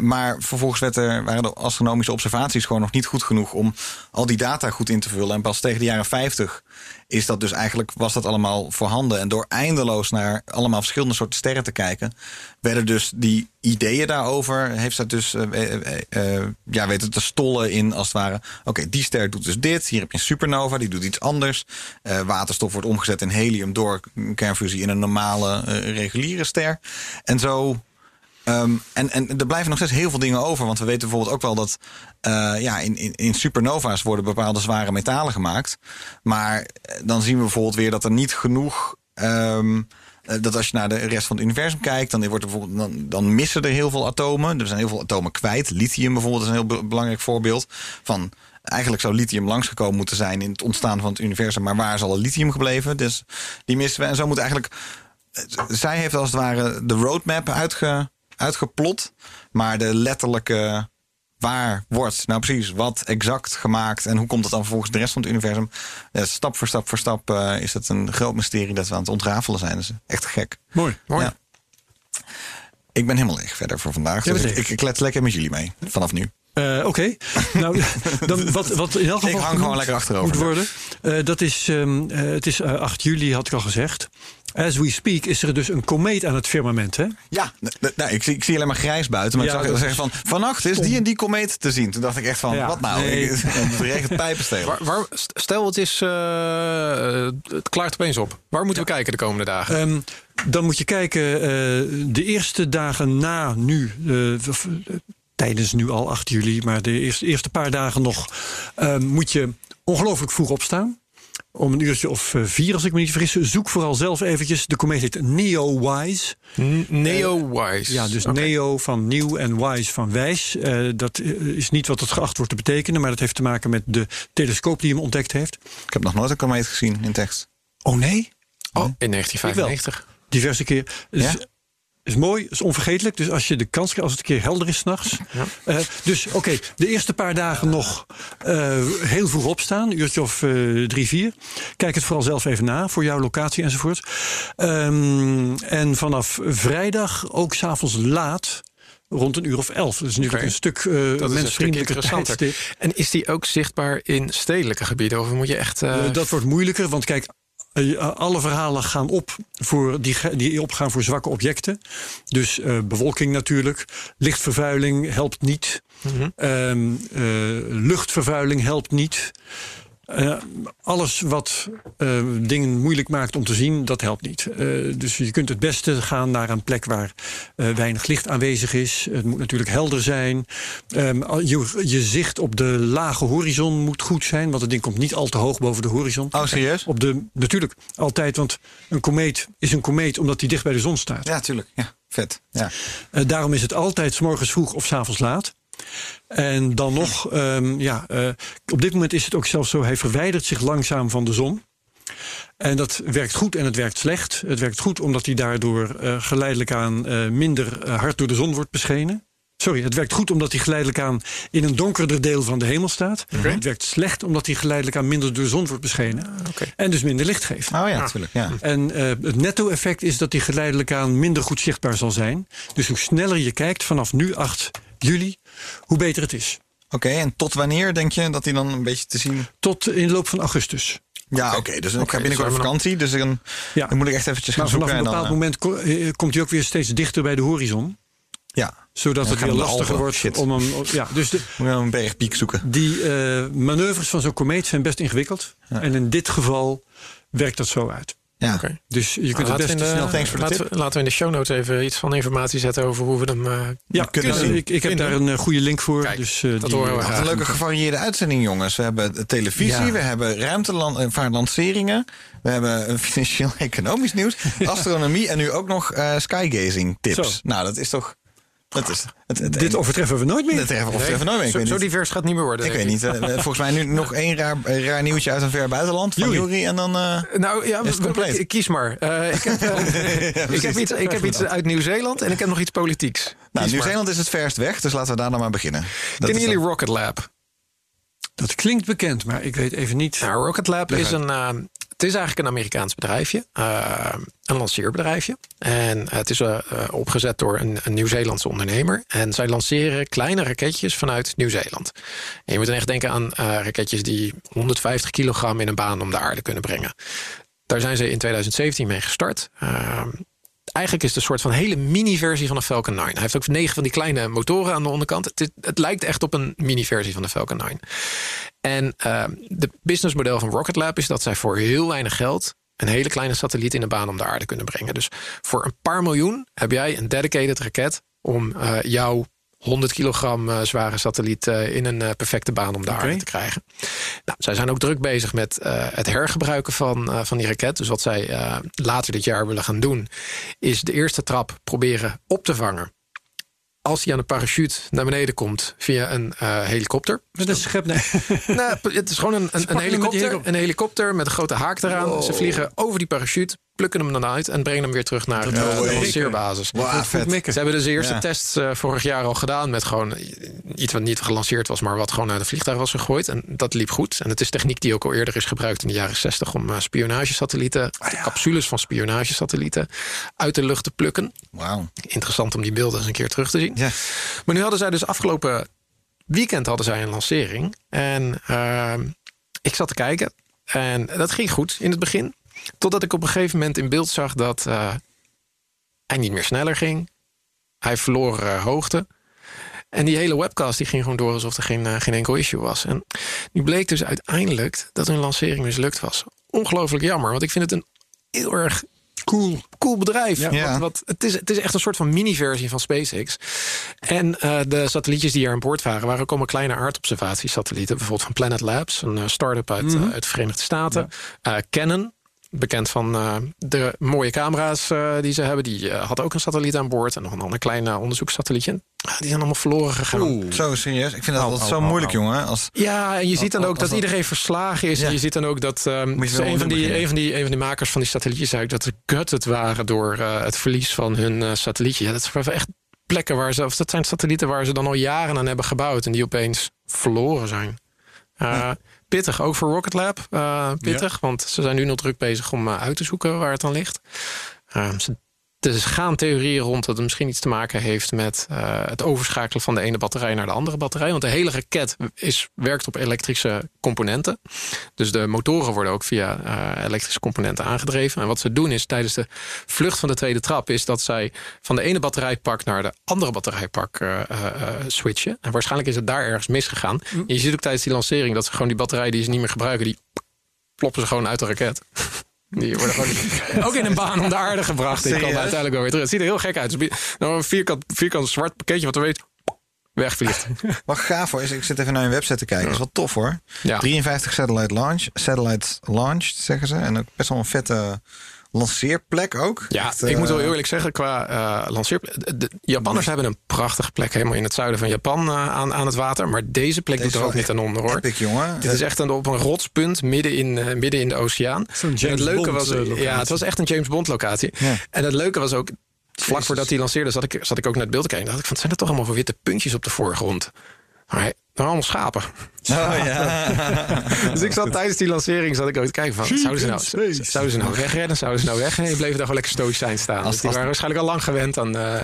maar vervolgens werd er, waren de astronomische observaties gewoon nog niet goed genoeg om al die data goed in te vullen. En pas tegen de jaren 50 is dat dus eigenlijk, was dat allemaal voorhanden. En door eindeloos naar allemaal verschillende soorten sterren te kijken, werden dus die ideeën daarover, heeft dat dus, eh, ja, weten te stollen in als het ware. Oké, die ster doet dus dit. Hier heb je een supernova, die doet iets anders. Waterstof wordt omgezet in helium door kernfusie in een normale, reguliere ster. En zo. Ehm, en, en er blijven nog steeds heel veel dingen over. Want we weten bijvoorbeeld ook wel dat eh, ja, in, in, in supernova's worden bepaalde zware metalen gemaakt. Maar eh, dan zien we bijvoorbeeld weer dat er niet genoeg. ehm, eh, dat als je naar de rest van het universum kijkt, dan, wordt bijvoorbeeld, dan, dan missen er heel veel atomen. Er zijn heel veel atomen kwijt. Lithium bijvoorbeeld is een heel be- belangrijk voorbeeld van. Eigenlijk zou lithium langsgekomen moeten zijn in het ontstaan van het universum. Maar waar is al lithium gebleven? Dus die missen we. En zo moet eigenlijk. Zij heeft als het ware de roadmap uitge, uitgeplot. Maar de letterlijke. Waar wordt nou precies wat exact gemaakt en hoe komt het dan vervolgens de rest van het universum? Stap voor stap voor stap eh, is het een groot mysterie dat we aan het ontrafelen zijn. Dat echt gek. Mooi. Mooi. Ja. Ik ben helemaal leeg verder voor vandaag. Dus ik, ik, ik let lekker met jullie mee vanaf nu. Eh, Oké. nou, [laughs] dan wat, wat in elk geval Ik hang gewoon lekker achterover. moet worden. eh, dat is, ehm, eh, het is eh, 8 juli, had ik al gezegd. As we speak is er dus een komeet aan het firmament. Hè? Ja, n- n- nou, ik, zie, ik zie alleen maar grijs buiten. Maar Ja, ik zag zeggen van, vannacht is die en die komeet te zien. Toen dacht ik echt van, Ja, wat nou? nee. [laughs] Het regent pijpenstelen. Waar, waar, stel, het is. eh, het klaart opeens op. Waar moeten we kijken de komende dagen? Ehm, dan moet je kijken, eh, de eerste dagen na nu, eh, tijdens nu al 8 juli, maar de eerste, eerste paar dagen nog, eh, moet je ongelooflijk vroeg opstaan. Om een uurtje of eh, vier, als ik me niet vergis. Zoek vooral zelf eventjes. De komeet heet Neowise. Neo-wise. Ja, dus neo van nieuw en wise van wijs. Eh, dat eh, is niet wat het geacht wordt te betekenen, maar dat heeft te maken met de telescoop die hem ontdekt heeft. Ik heb nog nooit een komeet gezien in tekst. Oh nee? Oh, in 1995. Diverse keer. Dus, Ja? Is mooi, is onvergetelijk. Dus als je de kans krijgt, als het een keer helder is s'nachts. Eh dus oké, de eerste paar dagen nog eh, heel vroeg opstaan. Uurtje of eh, drie, vier. Kijk het vooral zelf even na voor jouw locatie enzovoort. Ehm, en vanaf vrijdag ook s'avonds laat. Rond een uur of elf. Dat is natuurlijk Oké. een stuk stuk mensvriendelijker interessanter. tijdstip. En is die ook zichtbaar in stedelijke gebieden? Of moet je echt. dat wordt moeilijker, want kijk, alle verhalen gaan op voor die, die opgaan voor zwakke objecten. Dus eh, bewolking natuurlijk, lichtvervuiling helpt niet, Mhm. Ehm, eh, luchtvervuiling helpt niet. Eh, alles wat eh, dingen moeilijk maakt om te zien, dat helpt niet. Eh, dus je kunt het beste gaan naar een plek waar weinig licht aanwezig is. Het moet natuurlijk helder zijn. Ehm, je, je zicht op de lage horizon moet goed zijn, want het ding komt niet al te hoog boven de horizon. Oh, serieus? Op de, natuurlijk, altijd, want een komeet is een komeet omdat hij dicht bij de zon staat. Ja, tuurlijk. Ja, vet. Ja. Daarom is het altijd 's morgens vroeg of 's avonds laat. En dan nog, ehm, ja, eh, op dit moment is het ook zelfs zo, hij verwijdert zich langzaam van de zon. En dat werkt goed en het werkt slecht. Het werkt goed omdat hij daardoor eh, geleidelijk aan eh, minder hard door de zon wordt beschenen. Sorry, het werkt goed omdat hij geleidelijk aan in een donkerder deel van de hemel staat. Het werkt slecht omdat hij geleidelijk aan minder door de zon wordt beschenen. oké. En dus minder licht geeft. Oh ja, natuurlijk. Ja. En het netto-effect is dat die geleidelijk aan minder goed zichtbaar zal zijn. Dus hoe sneller je kijkt vanaf nu 8 juli, hoe beter het is. Oké, en tot wanneer denk je dat hij dan een beetje te zien... Tot in de loop van augustus. Ja, oké. dus ik ga binnenkort dus vakantie. Dus dan, Ja. dan moet ik echt eventjes gaan Maar vanaf een dan, bepaald eh, moment eh, komt hij ook weer steeds dichter bij de horizon. Ja, Zodat het weer lastiger wordt Shit. om hem. Ja, dus de, moet een bergpiek zoeken. die eh, manoeuvres van zo'n komeet zijn best ingewikkeld. En in dit geval werkt dat zo uit. Ja. Dus je kunt het best de, snel... Thanks voor de laten, we, laten we in de show notes even iets van informatie zetten over hoe we hem eh, Ja, kunnen zien. ik, ik heb daar een eh, goede link voor. Kijk, dus, eh, dat die, horen we Wat een leuke gevarieerde uitzending, jongens. We hebben televisie, Ja. we hebben ruimtevaartlanceringen, we hebben financieel-economisch [laughs] nieuws, astronomie en nu ook nog eh, skygazing tips. Zo. Nou, dat is toch. Dat is het, het, Dit overtreffen we nooit meer. Dat treffen of treffen nooit meer. Ik zo, weet zo niet. divers gaat het niet meer worden. Ik weet niet. eh, volgens mij nu nog één raar, eh, raar nieuwtje uit een ver buitenland van. Jury. En dan. eh, Nou ja, Is het we- compleet? we- kies maar. Eh, ik, heb, eh, [laughs] ik, heb iets, ik heb iets uit Nieuw-Zeeland en ik heb nog iets politieks. nou. Nieuw-Zeeland is het verst weg, dus laten we daar dan maar beginnen. Kennen jullie dan- Rocket Lab? Dat klinkt bekend, maar ik weet even niet. Nou, Rocket Lab is een. Het is eigenlijk een Amerikaans bedrijfje, eh, een lanceerbedrijfje. En het is eh, eh, opgezet door een, een Nieuw-Zeelandse ondernemer. En zij lanceren kleine raketjes vanuit Nieuw-Zeeland. En je moet dan echt denken aan raketjes die 150 kilogram in een baan om de aarde kunnen brengen. Daar zijn ze in 2017 mee gestart. Eh, eigenlijk is het een soort van hele mini-versie van de Falcon 9. Hij heeft ook negen van die kleine motoren aan de onderkant. Het, het lijkt echt op een mini-versie van de Falcon 9. En uh, de businessmodel van Rocket Lab is dat zij voor heel weinig geld een hele kleine satelliet in de baan om de aarde kunnen brengen. Dus voor een paar miljoen heb jij een dedicated raket om uh, jouw 100 kilogram uh, zware satelliet uh, in een perfecte baan om de aarde te krijgen. Nou, zij zijn ook druk bezig met het hergebruiken van, van die raket. Dus wat zij later dit jaar willen gaan doen, is de eerste trap proberen op te vangen. Als hij aan de parachute naar beneden komt via een uh, helikopter. Met een schep, nee. [laughs] nou, het is gewoon een, een, een helikopter, een helikopter met een grote haak eraan. Wow. Ze vliegen over die parachute, plukken hem dan uit en brengen hem weer terug naar uh, de lanceerbasis. Wow, Ze hebben dus de eerste ja. test uh, vorig jaar al gedaan met gewoon iets wat niet gelanceerd was, maar wat gewoon uit de vliegtuig was gegooid. En dat liep goed. En het is techniek die ook al eerder is gebruikt in de jaren 60 om uh, spionagesatellieten, ah, ja. capsules van spionagesatellieten uit de lucht te plukken. Wow. Interessant om die beelden eens een keer terug te zien. Ja. Maar nu hadden zij dus afgelopen weekend hadden zij een lancering. En uh, ik zat te kijken. En dat ging goed in het begin. Totdat ik op een gegeven moment in beeld zag dat uh, hij niet meer sneller ging. Hij verloor uh, hoogte. En die hele webcast die ging gewoon door alsof er geen, uh, geen enkel issue was. En nu bleek dus uiteindelijk dat hun lancering mislukt was. Ongelooflijk jammer, want ik vind het een heel erg cool, cool bedrijf. Ja. Wat, wat, het, is, het is echt een soort van mini-versie van SpaceX. En uh, de satellietjes die er aan boord waren... waren ook allemaal kleine aardobservatiesatellieten. Bijvoorbeeld van Planet Labs, een uh, start-up uit, mm -hmm. uh, uit de Verenigde Staten. Ja. Canon, bekend van uh, de mooie camera's uh, die ze hebben. Die uh, had ook een satelliet aan boord. En nog een ander klein onderzoekssatellietje. Ah, die zijn allemaal verloren gegaan. Oeh, zo serieus. Ik vind dat altijd zo moeilijk, jongen. Als, ja, en je ziet dan ook dat iedereen verslagen is. Ja. En je ziet dan ook dat um, een, van die, een, van die, een van die makers van die satellietjes zei dat ze gutted waren door uh, het verlies van hun uh, satellietje. Ja, dat waren echt plekken waar ze, of dat zijn satellieten waar ze dan al jaren aan hebben gebouwd en die opeens verloren zijn. Uh, ja. Pittig, ook voor Rocket Lab. Uh, pittig, ja. want ze zijn nu nog druk bezig om uh, uit te zoeken waar het dan ligt. Uh, ze, er gaan theorieën rond dat het misschien iets te maken heeft met uh, het overschakelen van de ene batterij naar de andere batterij. Want de hele raket is, werkt op elektrische componenten. Dus de motoren worden ook via uh, elektrische componenten aangedreven. En wat ze doen is tijdens de vlucht van de tweede trap, is dat zij van de ene batterijpak naar de andere batterijpak uh, switchen. En waarschijnlijk is het daar ergens misgegaan. Mm. En je ziet ook tijdens die lancering dat ze gewoon die batterij die ze niet meer gebruiken, die ploppen ze gewoon uit de raket. Die worden gewoon [laughs] ook in een baan om de aarde gebracht. Die komen uiteindelijk wel weer terug. Het ziet er heel gek uit. Nou, een vierkant, vierkant zwart pakketje wat er weet wegvliegt. [laughs] Wat gaaf hoor. Ik zit even naar je website te kijken. Dat is wel tof hoor. Ja. 53 satellite launch. Satellite launch zeggen ze. En ook best wel een vette lanceerplek ook. Ja, Echt, ik moet wel eerlijk zeggen, qua uh, lanceerplek... De, de Japanners hebben een prachtige plek helemaal in het zuiden van Japan uh, aan, aan het water. Maar deze plek deze doet er ook niet aan onder hoor. Epic, jongen. Dit is echt een, op een rotspunt midden in, uh, midden in de oceaan. Zo'n James het leuke Bond, was, Ja, het was echt een James Bond locatie. Ja. En het leuke was ook... Vlak Jezus. voordat hij lanceerde zat ik, zat ik ook naar het beeld te kijken. dacht ik van, zijn er toch allemaal voor witte puntjes op de voorgrond? Maar hij, allemaal schapen. Oh, ja. [laughs] dus ik zat tijdens die lancering zat ik ook te kijken van zouden ze nou, zouden ze nou wegrennen? Zouden ze nou weg? Nee, bleven daar gewoon lekker stoïcijn staan. Als, dus die als, waren waarschijnlijk al lang gewend aan uh,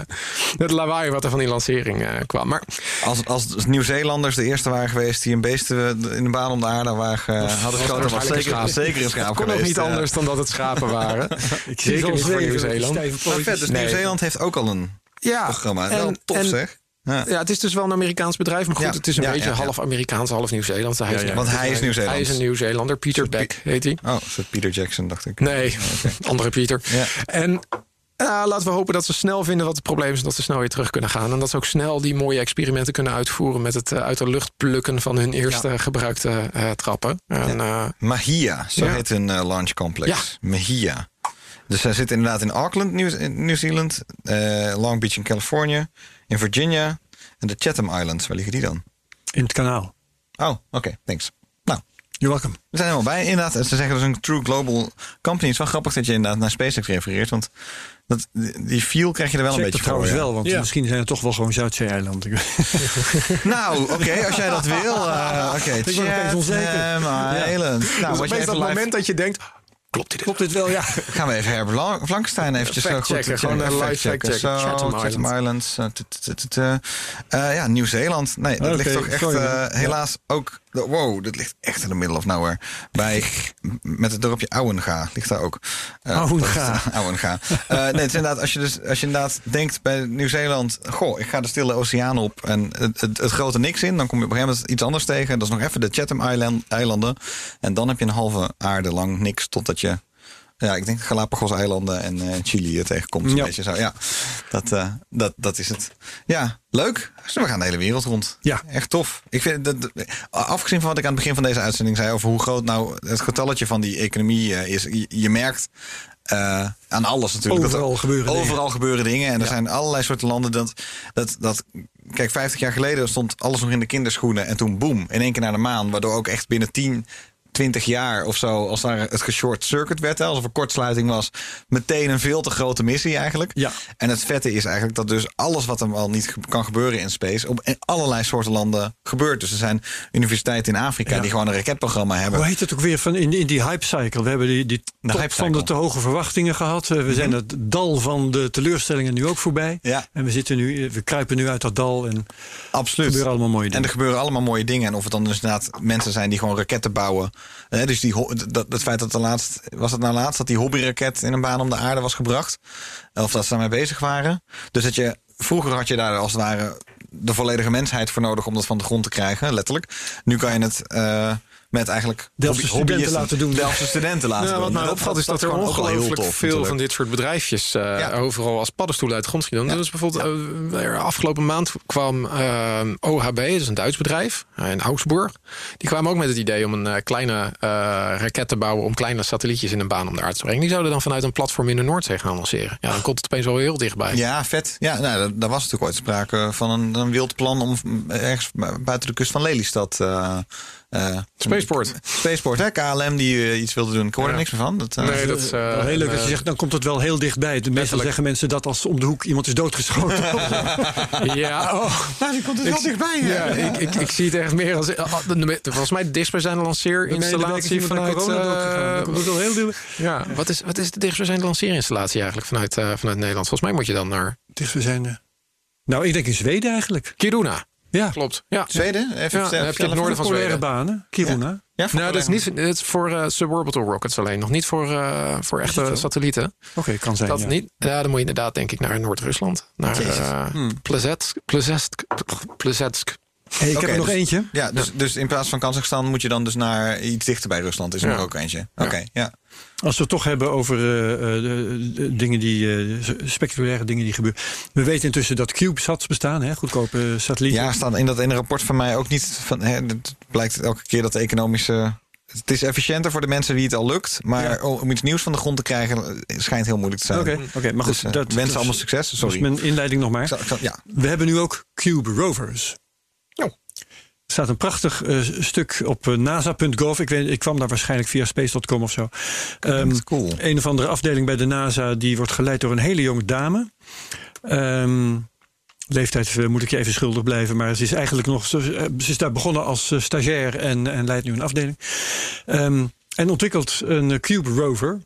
het lawaai wat er van die lancering uh, kwam. Maar als, als Nieuw-Zeelanders de eerste waren geweest die een beesten in de baan om de aarde waren, uh, hadden ze was, zeker, zeker een schaap Het kon ook niet anders dan dat het schapen waren. [laughs] ik zeker niet voor Nieuw-Zeeland. Maar vet, dus nee. Nieuw-Zeeland heeft ook al een ja, programma. En, Wel tof en, zeg. Ja. Ja, het is dus wel een Amerikaans bedrijf, maar goed, Ja, het is een ja, beetje half Amerikaans, half Nieuw-Zeeland. Hij is Want hij is Nieuw-Zeeland. Hij is een Nieuw-Zeelander, Peter Beck heet hij. Oh, Peter Jackson, dacht ik. Nee, [laughs] andere Pieter. Ja. En eh, laten we hopen dat ze snel vinden wat het probleem is... en dat ze snel weer terug kunnen gaan. En dat ze ook snel die mooie experimenten kunnen uitvoeren... met het eh, uit de lucht plukken van hun eerste gebruikte eh, trappen. En, Mahia, zo heet een launch complex. Mahia. Dus hij zit inderdaad in Auckland, Nieuw-Zeeland, Long Beach in Californië, in Virginia en de Chatham Islands. Waar liggen die dan? In het kanaal. Oh, oké, thanks. Nou, You're welcome. we zijn helemaal bij. Inderdaad, ze zeggen dus een true global company. Het is wel grappig dat je inderdaad naar SpaceX refereert, want dat, die feel krijg je er wel Check een dat beetje voor. trouwens ja. wel, want Ja. misschien zijn het toch wel gewoon Zuidzee-eilanden. [laughs] Nou, oké, als jij dat wil. eh, Oké, onzeker. Chatham Island. Nou, dat wat is dat live- moment dat je denkt... Klopt dit? Klopt dit wel? Ja. [laughs] Gaan we even Herbert Blankenstein eventjes zo goed Fact-checken, gewoon een live fact-checken. Zo, Chatham Chatham Islands. Islands. eh, eh, eh, ja, Nieuw-Zeeland. Nee, dat ligt toch echt eh, helaas ook... Wow, dat ligt echt in the middle of nowhere. Bij, met het dorpje Ouwenga ligt daar ook. Eh, Ouwenga. Ouwenga. [laughs] Eh, nee, het is inderdaad, als je, dus, als je inderdaad denkt bij Nieuw-Zeeland... Goh, ik ga de stille oceaan op en het, het, het grote niks in. Dan kom je op een gegeven moment iets anders tegen. Dat is nog even de Chatham Island, eilanden. En dan heb je een halve aarde lang niks totdat je... Ja, ik denk Galapagos-eilanden en eh, Chili er tegenkomt. Een Ja. beetje zo. Ja, dat, eh, dat, dat is het. Ja, leuk. Dus we gaan de hele wereld rond. Ja. Echt tof. Ik vind dat, afgezien van wat ik aan het begin van deze uitzending zei over hoe groot nou het getalletje van die economie eh, is. Je, je merkt aan alles natuurlijk. dat er Overal gebeuren dingen. Overal gebeuren dingen. En er zijn allerlei soorten landen dat, dat, dat. Kijk, 50 jaar geleden stond alles nog in de kinderschoenen. En toen boom, in één keer naar de maan. Waardoor ook echt binnen 10, 20 jaar of zo, als daar het geshort circuit werd, hè, alsof er kortsluiting was, meteen een veel te grote missie eigenlijk. Ja. En het vette is eigenlijk dat dus alles wat er al niet kan gebeuren in space, op in allerlei soorten landen gebeurt. Dus er zijn universiteiten in Afrika Ja. die gewoon een raketprogramma hebben. Hoe heet het ook weer van in, in die hype cycle? We hebben die, die De top hype van de te hoge verwachtingen gehad. Eh, We zijn het dal van de teleurstellingen nu ook voorbij. Ja. En we, zitten nu, we kruipen nu uit dat dal en er Absoluut. gebeuren allemaal mooie En dingen. er gebeuren allemaal mooie dingen. En of het dan dus inderdaad mensen zijn die gewoon raketten bouwen. Dus die, dat, het feit dat er laatst, was het nou laatst dat die hobbyraket in een baan om de aarde was gebracht. Of dat ze daarmee bezig waren. Dus dat je, vroeger had je daar als het ware de volledige mensheid voor nodig om dat van de grond te krijgen, letterlijk. Nu kan je het eh, met eigenlijk Delftse hobby- studenten laten doen. [laughs] Delftse studenten laten Ja, doen. wat mij Dat- opvalt is dat, er wel heel ongelooflijk tof veel van dit soort bedrijfjes eh, Ja. overal als paddenstoelen uit de grond schieten. Ja. Dus bijvoorbeeld eh, er afgelopen maand kwam eh, OHB, dat is een Duits bedrijf in Augsburg. Die kwamen ook met het idee om een eh, kleine eh, raket te bouwen om kleine satellietjes in een baan om de aarde te brengen. Die zouden dan vanuit een platform in de Noordzee gaan lanceren. Ja, dan komt het opeens wel heel dichtbij. Ja, vet. Ja, nou, daar- daar was natuurlijk ooit sprake van een, een wild plan om ergens buiten de kust van Lelystad. Eh eh, Spaceport. Spaceport, hè? KLM die eh, iets wilde doen. Ik hoor er Ja. niks meer van. Dat, eh, Nee, dat is, eh, Wel heel leuk dat je zegt, dan komt het wel heel dichtbij. De meestal zeggen mensen dat als om de hoek iemand is doodgeschoten. [laughs] Ja, oh. nou, die komt dus wel dichtbij. hè? Ja, ik, ik, ik zie het echt meer als. Volgens mij het dichtstbijzijnde lanceerinstallatie vanuit. eh, dat is wel heel duur. ja, wat is, wat is de dichtstbijzijnde lanceerinstallatie eigenlijk vanuit, eh, vanuit Nederland? Volgens mij moet je dan naar eh, nou, ik denk in Zweden eigenlijk. Kiruna. Ja. Klopt. Ja. Zweden? Even Ja, vertellen- dan heb je het noorden van Zweden. banen. Kiruna. Ja, voor Nou, dat is niet het is voor eh, suborbital rockets alleen. Nog niet voor, eh, voor echte satellieten. Oké, kan zijn. Dat ja. niet. Ja, dan moet je inderdaad denk ik naar Noord-Rusland. Naar Jezus. eh Hmm. Plesetsk. Plesetsk. Plesetsk. Hey, ik heb er nog dus- eentje. Ja, dus, dus in plaats van Kazachstan moet je dan dus naar iets dichter bij Rusland. Is er Ja. nog ook eentje. Oké, ja. Als we het toch hebben over eh, eh, de, de dingen die, eh, spectaculaire dingen die gebeuren. We weten intussen dat CubeSats bestaan, hè? goedkope satellieten. Ja, staat in dat in een rapport van mij ook niet. Van, hè, het blijkt elke keer dat de economische. Het is efficiënter voor de mensen wie het al lukt. Maar Ja. om iets nieuws van de grond te krijgen, schijnt heel moeilijk te zijn. Oké, oké, maar goed. Dus, dat, wensen dat allemaal succes. Dat Sorry. is mijn inleiding nog Ik maar. zal- ik zal- ja. We hebben nu ook Cube Rovers. Oh. Er staat een prachtig eh, stuk op eh, nasa.gov. Ik, weet, ik kwam daar waarschijnlijk via space.com of zo. Ehm, cool. Een of andere afdeling bij de NASA die wordt geleid door een hele jonge dame. Ehm, leeftijd eh, moet ik je even schuldig blijven, maar ze is eigenlijk nog. Ze, ze is daar begonnen als stagiair en, en leidt nu een afdeling. Ehm, en ontwikkelt een Cube Rover.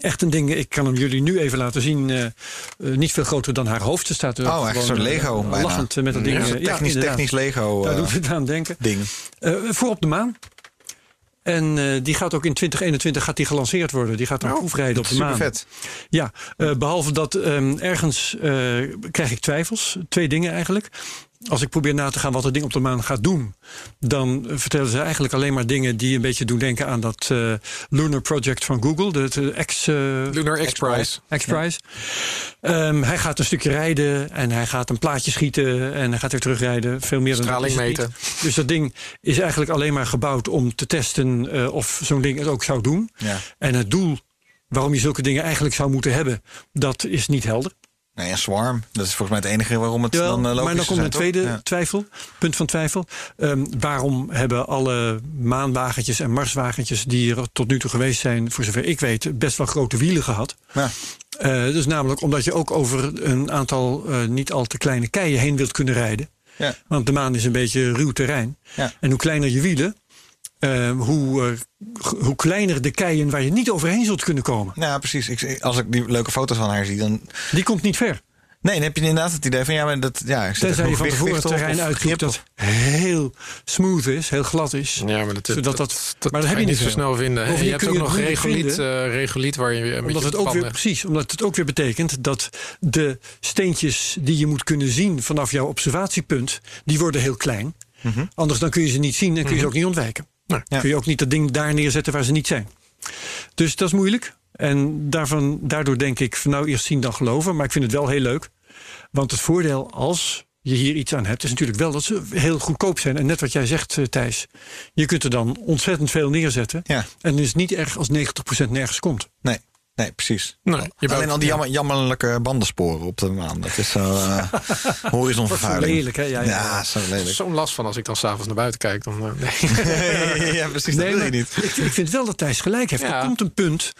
Echt een ding, ik kan hem jullie nu even laten zien. eh, eh, niet veel groter dan haar hoofd. Ze staat er Oh, echt zo'n eh, Lego bijna. Lachend eh, met dat ding. Ja, eh, zo'n technisch, technisch Lego Daar eh, doet het aan denken. ding. Eh, voor op de maan. En eh, die gaat ook in 2021 gaat die gelanceerd worden. Die gaat dan Oh, proefrijden op de maan. vet. Ja, eh, behalve dat ehm, ergens eh, krijg ik twijfels. Twee dingen eigenlijk. Als ik probeer na te gaan wat het ding op de maan gaat doen, dan vertellen ze eigenlijk alleen maar dingen die een beetje doen denken aan dat eh, Lunar Project van Google, de, de X, eh, Lunar X-Prize. X-Prize. Ehm, hij gaat een stukje rijden en hij gaat een plaatje schieten en hij gaat weer terugrijden. Veel meer Straling meten. Dus dat ding is eigenlijk alleen maar gebouwd om te testen eh, of zo'n ding het ook zou doen. Ja. En het doel waarom je zulke dingen eigenlijk zou moeten hebben, dat is niet helder. Nee, en Swarm. Dat is volgens mij het enige waarom het Jawel, dan uh, logisch maar dan komt een tweede Ja. twijfel, punt van twijfel. Ehm, waarom hebben alle maanwagentjes en marswagentjes die er tot nu toe geweest zijn, voor zover ik weet, best wel grote wielen gehad? Ja. Eh, dus namelijk omdat je ook over een aantal eh, niet al te kleine keien heen wilt kunnen rijden. Ja. Want de maan is een beetje ruw terrein. Ja. En hoe kleiner je wielen, eh, hoe, eh, hoe kleiner de keien waar je niet overheen zult kunnen komen. Ja, precies. Ik, als ik die leuke foto's van haar zie, dan... Die komt niet ver. Nee, dan heb je inderdaad het idee van... Ja, maar dat, ja, ik Tenzij je van tevoren het terrein uitzoekt dat heel smooth is, heel glad is. Ja, maar dat, Zodat dat, dat- dat, maar dat heb je niet zo snel vinden. Je hebt ook je nog regoliet, vinden. eh, regoliet waar je met Omdat het ook weer, precies, omdat het ook weer betekent dat de steentjes die je moet kunnen zien vanaf jouw observatiepunt, die worden heel klein. Anders dan kun je ze niet zien en kun je ze ook niet ontwijken. Ja. Kun je ook niet dat ding daar neerzetten waar ze niet zijn. Dus dat is moeilijk. En daarvan, daardoor denk ik van nou eerst zien dan geloven. Maar ik vind het wel heel leuk. Want het voordeel als je hier iets aan hebt, is natuurlijk wel dat ze heel goedkoop zijn. En net wat jij zegt, eh, Thijs. Je kunt er dan ontzettend veel neerzetten. Ja. En het is niet erg als 90% nergens komt. Nee, nee, precies. Nee, Alleen al die jammer, jammerlijke bandensporen op de maan. Dat is zo uh, [laughs] horizonvervuiling. Zo lelijk, hè? Ja, ja. Ja, zo lelijk. zo'n last van als ik dan s'avonds naar buiten kijk. Dan, eh, nee. [laughs] ja, precies. Nee, dat wil je niet. Ik, ik vind wel dat Thijs gelijk heeft. Er komt een punt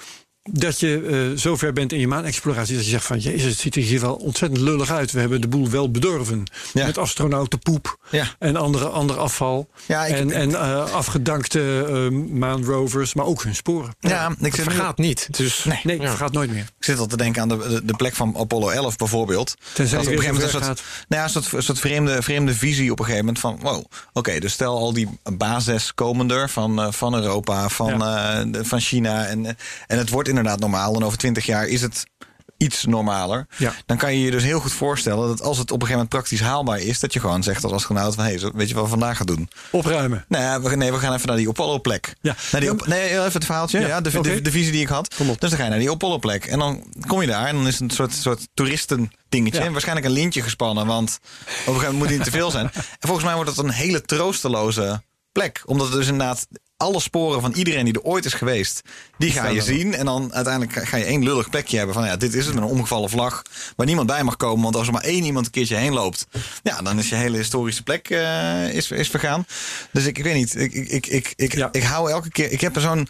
dat je eh zover bent in je maanexploratie... dat je zegt van, jezus, het ziet er hier wel ontzettend lullig uit. We hebben de boel wel bedorven. Ja. Met astronautenpoep Ja. en andere, ander afval. Ja, ik- en en eh, afgedankte eh, maanrovers, maar ook hun sporen. Ja, ik Het nu, vergaat niet. Dus, Nee. Het gaat nooit meer. ik zit al te denken aan de, de, de plek van Apollo 11 bijvoorbeeld. Tenzij Dat je op een gegeven moment een soort, nou ja, soort, soort vreemde, vreemde visie op een gegeven moment van... wow, oké, dus stel al die bases komen er van, van Europa, van, de- van China... En, en het wordt inderdaad normaal en over twintig jaar is het iets normaler. Ja. Dan kan je je dus heel goed voorstellen dat als het op een gegeven moment praktisch haalbaar is... dat je gewoon zegt als astronaut van... hé, hey, weet je wat we vandaag gaan doen? Opruimen. Nee, Nou we, nee, we gaan even naar die Apollo-plek. Ja. Naar die op, nee, even het verhaaltje. Ja, Ja, de, de, de visie die ik had. Dus dan ga je naar die Apollo-plek. En dan kom je daar en dan is het een soort, soort toeristendingetje. Ja. En waarschijnlijk een lintje gespannen, want op een gegeven moment moet die niet te veel zijn. [laughs] En volgens mij wordt het een hele troosteloze plek. Omdat het dus inderdaad alle sporen van iedereen die er ooit is geweest, die ga je zien. En dan uiteindelijk ga je één lullig plekje hebben van ja, dit is het met een omgevallen vlag. Waar niemand bij mag komen. Want als er maar één iemand een keertje heen loopt, ja, dan is je hele historische plek eh, is, is vergaan. Dus ik, ik weet niet. Ik, ik, ik, ik, ik, Ja. ik hou elke keer. Ik heb er zo'n.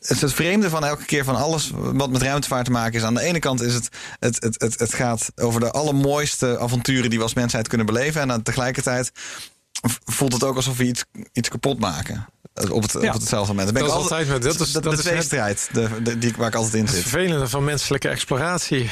Het vreemde van elke keer van alles wat met ruimtevaart te maken is. Aan de ene kant is het, het, het, het, het gaat over de allermooiste avonturen die we als mensheid kunnen beleven. En dan tegelijkertijd voelt het ook alsof we iets, iets kapot maken. Op, het, Ja. op hetzelfde moment. Ben Dat ik is altijd met- dat is- de, dat de is tweestrijd de, de, die, waar ik altijd in Het zit. vervelende van menselijke exploratie.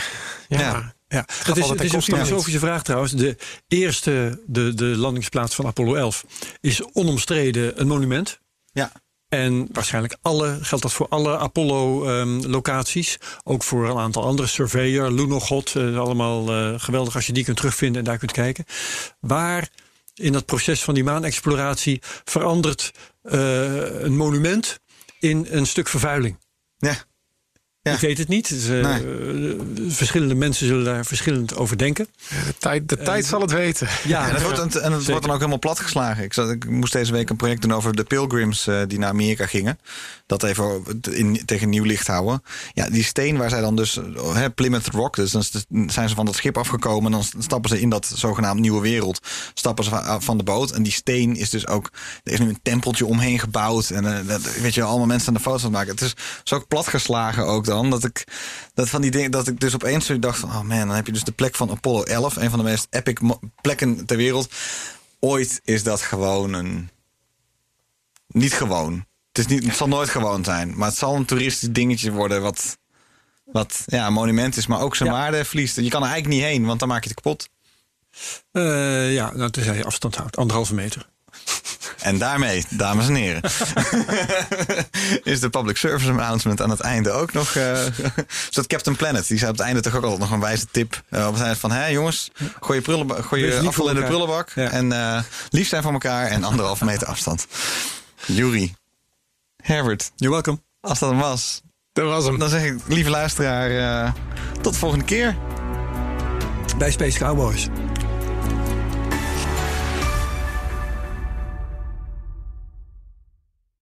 Ja. Ja. Ja, dat is, altijd het is een filosofische vraag trouwens. De eerste, de, de landingsplaats van Apollo 11, is onomstreden een monument. Ja. En waarschijnlijk alle, geldt dat voor alle Apollo-locaties. ook voor een aantal andere. Surveyor, Lunokhod. eh, allemaal eh, geweldig als je die kunt terugvinden en daar kunt kijken. Waar in dat proces van die maanexploratie verandert eh, een monument in een stuk vervuiling. Ja. Ja. Ik weet het niet. Eh, eh, verschillende mensen zullen daar verschillend over denken. De tijd, de tijd zal het weten. Ja, En het, wordt, en het wordt dan ook helemaal platgeslagen. Ik, zat, ik moest deze week een project doen over de pilgrims eh, die naar Amerika gingen. Dat even in, tegen nieuw licht houden. Ja, die steen waar zij dan dus, hè, Plymouth Rock, dus dan zijn ze van dat schip afgekomen. En dan stappen ze in dat zogenaamd nieuwe wereld. Stappen ze van, de boot. En die steen is dus ook, er is nu een tempeltje omheen gebouwd. En eh, weet je, allemaal mensen aan de foto's maken. Het is zo platgeslagen ook dan. Dat ik, dat van die dingen, dat ik dus opeens zo dacht van, oh man, dan heb je dus de plek van Apollo 11. Een van de meest epic plekken ter wereld. Ooit is dat gewoon een, niet gewoon. Het, is niet, het zal nooit gewoon zijn. Maar het zal een toeristisch dingetje worden wat, wat ja, een monument is. Maar ook zijn Ja. waarde verliest. Je kan er eigenlijk niet heen, want dan maak je het kapot. Eh, ja, nou, tenzij je afstand houdt. Anderhalve meter. [laughs] En daarmee, dames en heren, [laughs] is de public service announcement aan het einde ook nog. eh [laughs] zoals Captain Planet, die zei op het einde toch ook altijd nog een wijze tip. op het einde van, hé jongens, gooi je, prullenba- gooi je afval in de prullenbak. Ja. En eh, lief zijn voor elkaar en anderhalve meter afstand. Jury, Herbert, You're welcome. als dat hem was, Dat was hem. dan zeg ik, lieve luisteraar, eh, tot de volgende keer. Bij Space Cowboys.